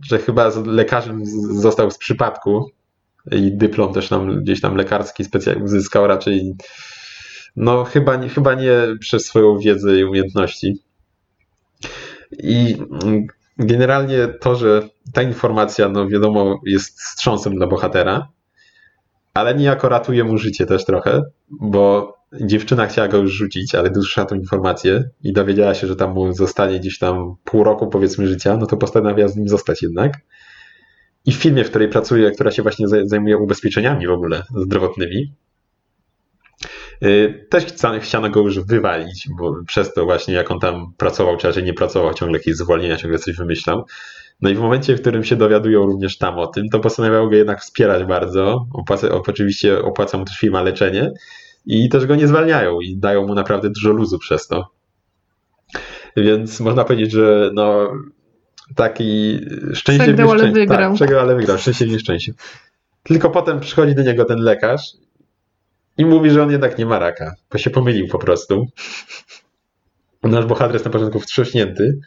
że chyba lekarzem został z przypadku i dyplom też nam gdzieś tam lekarski specjalnie uzyskał raczej no chyba nie, chyba nie przez swoją wiedzę i umiejętności. I generalnie to, że ta informacja, no wiadomo, jest wstrząsem dla bohatera, ale niejako ratuje mu życie też trochę, bo dziewczyna chciała go już rzucić, ale usłyszała tą informację i dowiedziała się, że tam mu zostanie gdzieś tam pół roku powiedzmy życia, no to postanowiła z nim zostać jednak. I w firmie, w której pracuje, która się właśnie zajmuje ubezpieczeniami w ogóle zdrowotnymi, też chciano go już wywalić, bo przez to właśnie jak on tam pracował, czy raczej nie pracował, ciągle jakieś zwolnienia, ciągle coś wymyślał. No i w momencie, w którym się dowiadują również tam o tym, to postanawiają go jednak wspierać bardzo. Opłaca, oczywiście opłaca mu też firma leczenie i też go nie zwalniają i dają mu naprawdę dużo luzu przez to. Więc można powiedzieć, że no taki szczęście przegrał, ale wygrał. Tak, przegrał, ale wygrał. Szczęście w nieszczęściu. Tylko potem przychodzi do niego ten lekarz i mówi, że on jednak nie ma raka, bo się pomylił po prostu. Nasz bohater jest na początku wstrząśnięty.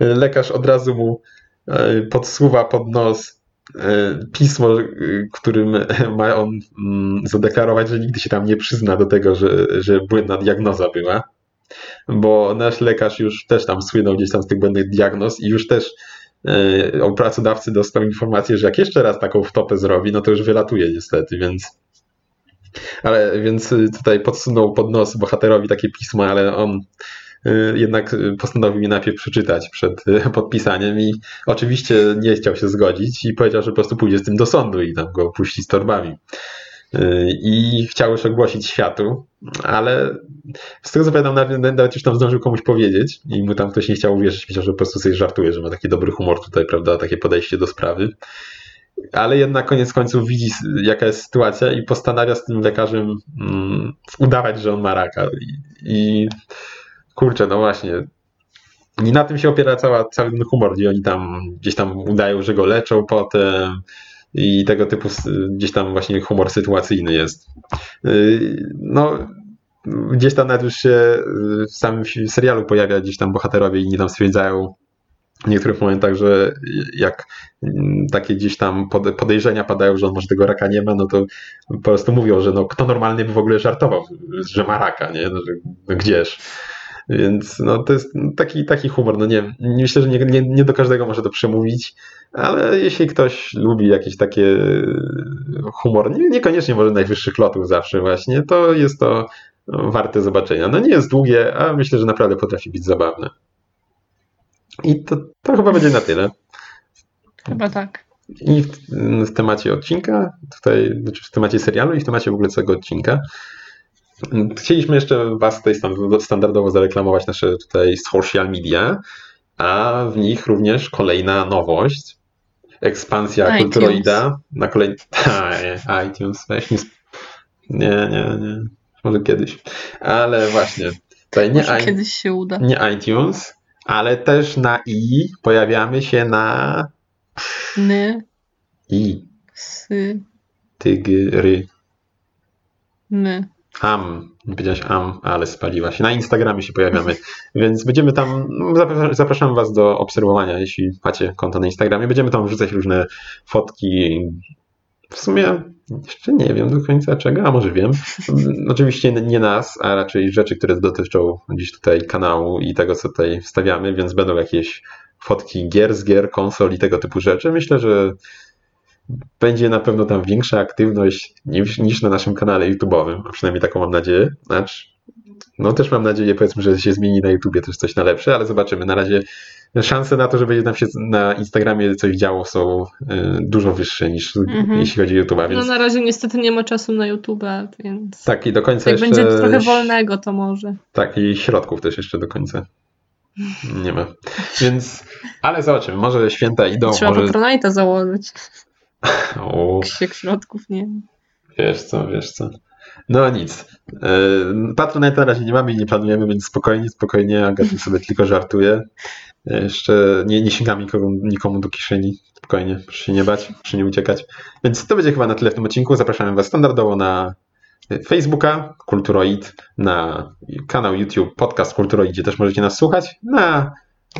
Lekarz od razu mu e, podsuwa pod nos e, pismo, e, którym ma on mm, zadeklarować, że nigdy się tam nie przyzna do tego, że, że błędna diagnoza była. Bo nasz lekarz już też tam słynął gdzieś tam z tych błędnych diagnoz i już też o pracodawcy dostał informację, że jak jeszcze raz taką wtopę zrobi, no to już wylatuje niestety, więc ale więc tutaj podsunął pod nos bohaterowi takie pismo, ale on y, jednak postanowił je najpierw przeczytać przed y, podpisaniem i oczywiście nie chciał się zgodzić i powiedział, że po prostu pójdzie z tym do sądu i tam go puści z torbami. Y, I chciał już ogłosić światu, ale z tego co pamiętam, nawet, nawet już tam zdążył komuś powiedzieć i mu tam ktoś nie chciał uwierzyć, myślał, że po prostu sobie żartuje, że ma taki dobry humor tutaj, prawda, takie podejście do sprawy ale jednak koniec końców widzi, jaka jest sytuacja i postanawia z tym lekarzem mm, udawać, że on ma raka. I, I, kurczę, no właśnie. I na tym się opiera cała, cały ten humor, gdzie oni tam gdzieś tam udają, że go leczą potem i tego typu gdzieś tam właśnie humor sytuacyjny jest. Y, no, gdzieś tam nawet już się w samym serialu pojawia gdzieś tam bohaterowie i nie tam stwierdzają, w niektórych momentach, że jak takie gdzieś tam podejrzenia padają, że on może tego raka nie ma, no to po prostu mówią, że no kto normalny by w ogóle żartował, że ma raka, nie? No, że, no gdzież. Więc no, to jest taki, taki humor. No nie, myślę, że nie, nie, nie do każdego może to przemówić, ale jeśli ktoś lubi jakieś takie humor, nie, niekoniecznie może najwyższych lotów zawsze właśnie, to jest to warte zobaczenia. No nie jest długie, a myślę, że naprawdę potrafi być zabawne. I to, to chyba będzie na tyle. Chyba tak. I w, w, temacie odcinka, tutaj, znaczy w temacie serialu i w temacie w ogóle całego odcinka. Chcieliśmy jeszcze Was tutaj standardowo zareklamować nasze tutaj social media, a w nich również kolejna nowość. Ekspansja iTunes. Kulturoida na kolejny. iTunes, weź nie. Nie, nie, nie. Może kiedyś. Ale właśnie. Tutaj nie Może kiedyś się uda. Nie iTunes, ale też na i pojawiamy się na ny i. sy tygry. my am, nie powiedziałeś am, ale spaliła się. Na Instagramie się pojawiamy, więc będziemy tam, zapraszam Was do obserwowania, jeśli macie konto na Instagramie. Będziemy tam wrzucać różne fotki, w sumie jeszcze nie wiem do końca czego, a może wiem. Oczywiście nie nas, a raczej rzeczy, które dotyczą gdzieś tutaj kanału i tego, co tutaj wstawiamy, więc będą jakieś fotki gier z gier, konsol i tego typu rzeczy. Myślę, że będzie na pewno tam większa aktywność niż, niż na naszym kanale YouTube'owym, a przynajmniej taką mam nadzieję. Znaczy, no też mam nadzieję, powiedzmy, że się zmieni na YouTubie też coś na lepsze, ale zobaczymy. Na razie szanse na to, że będzie nam się na Instagramie coś działo są y, dużo wyższe niż mhm. jeśli chodzi o YouTube. Więc... No na razie niestety nie ma czasu na YouTube, więc... Tak i do końca Jak jeszcze... będzie trochę wolnego, to może. Tak i środków też jeszcze do końca. Nie ma. Więc, ale zobaczymy, może święta idą. Trzeba może... Patronite'a założyć. O, Krzyk środków, nie. wiesz co, wiesz co. No nic. Yy, Patronite na razie nie mamy i nie planujemy, więc spokojnie, spokojnie. Agaty sobie tylko żartuje. Jeszcze nie, nie sięgamy nikomu, nikomu do kieszeni. Spokojnie, proszę się nie bać, proszę nie uciekać. Więc to będzie chyba na tyle w tym odcinku. Zapraszamy Was standardowo na Facebooka, Kulturoid, na kanał YouTube, podcast Kulturoid, gdzie też możecie nas słuchać, na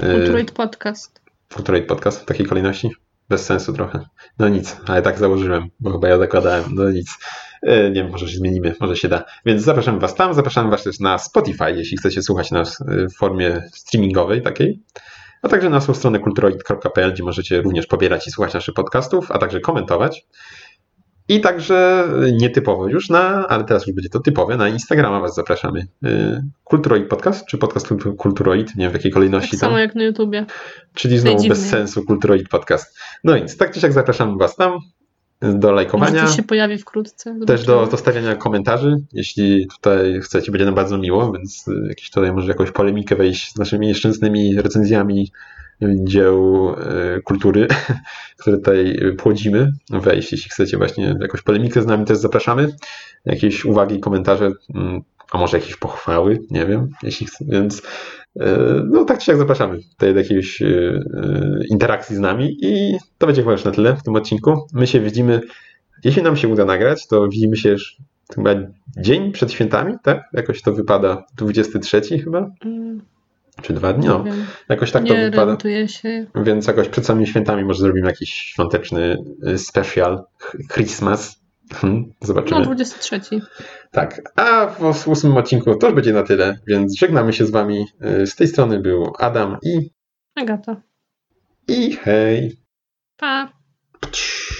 yy, Kulturoid Podcast. Kulturoid Podcast w takiej kolejności. Bez sensu trochę. No nic, ale tak założyłem, bo chyba ja zakładałem. No nic. E, Nie wiem, może się zmienimy, może się da. Więc zapraszamy Was tam, zapraszamy Was też na Spotify, jeśli chcecie słuchać nas e, w formie streamingowej takiej. A także na naszą stronę kulturoid.pl, gdzie możecie również pobierać i słuchać naszych podcastów, a także komentować. I także nietypowo już na, ale teraz już będzie to typowe, na Instagrama Was zapraszamy. E, Kulturoid Podcast, czy podcast Kultu- Kulturoid, nie wiem w jakiej kolejności Tak tam. samo jak na YouTubie. Czyli znowu bez sensu Kulturoid Podcast. No więc tak czy siak zapraszamy Was tam do Może lajkowania, coś się pojawi wkrótce. też do Zobaczymy. zostawiania komentarzy, jeśli tutaj chcecie, będzie nam bardzo miło, więc y, jakieś tutaj może jakąś polemikę wejść z naszymi nieszczęsnymi recenzjami dzieł y, kultury, które tutaj płodzimy, wejść, jeśli chcecie właśnie jakąś polemikę z nami też zapraszamy, jakieś uwagi, komentarze, mm, a może jakieś pochwały, nie wiem, jeśli chce, więc no tak czy siak zapraszamy tutaj do jakiejś e, e, interakcji z nami i to będzie chyba już na tyle w tym odcinku. My się widzimy, jeśli nam się uda nagrać, to widzimy się już chyba dzień przed świętami, tak? Jakoś to wypada 23 chyba, Mm, czy dwa dni, no. Jakoś tak to nie wypada. orientuję się. Więc jakoś przed samymi świętami może zrobimy jakiś świąteczny special, ch- Christmas. Hmm, Zobaczymy. No, 23. Tak, a w ósmym odcinku to już będzie na tyle, więc żegnamy się z wami. Y, Z tej strony był Adam i, Agata. i hej. Pa. Pci.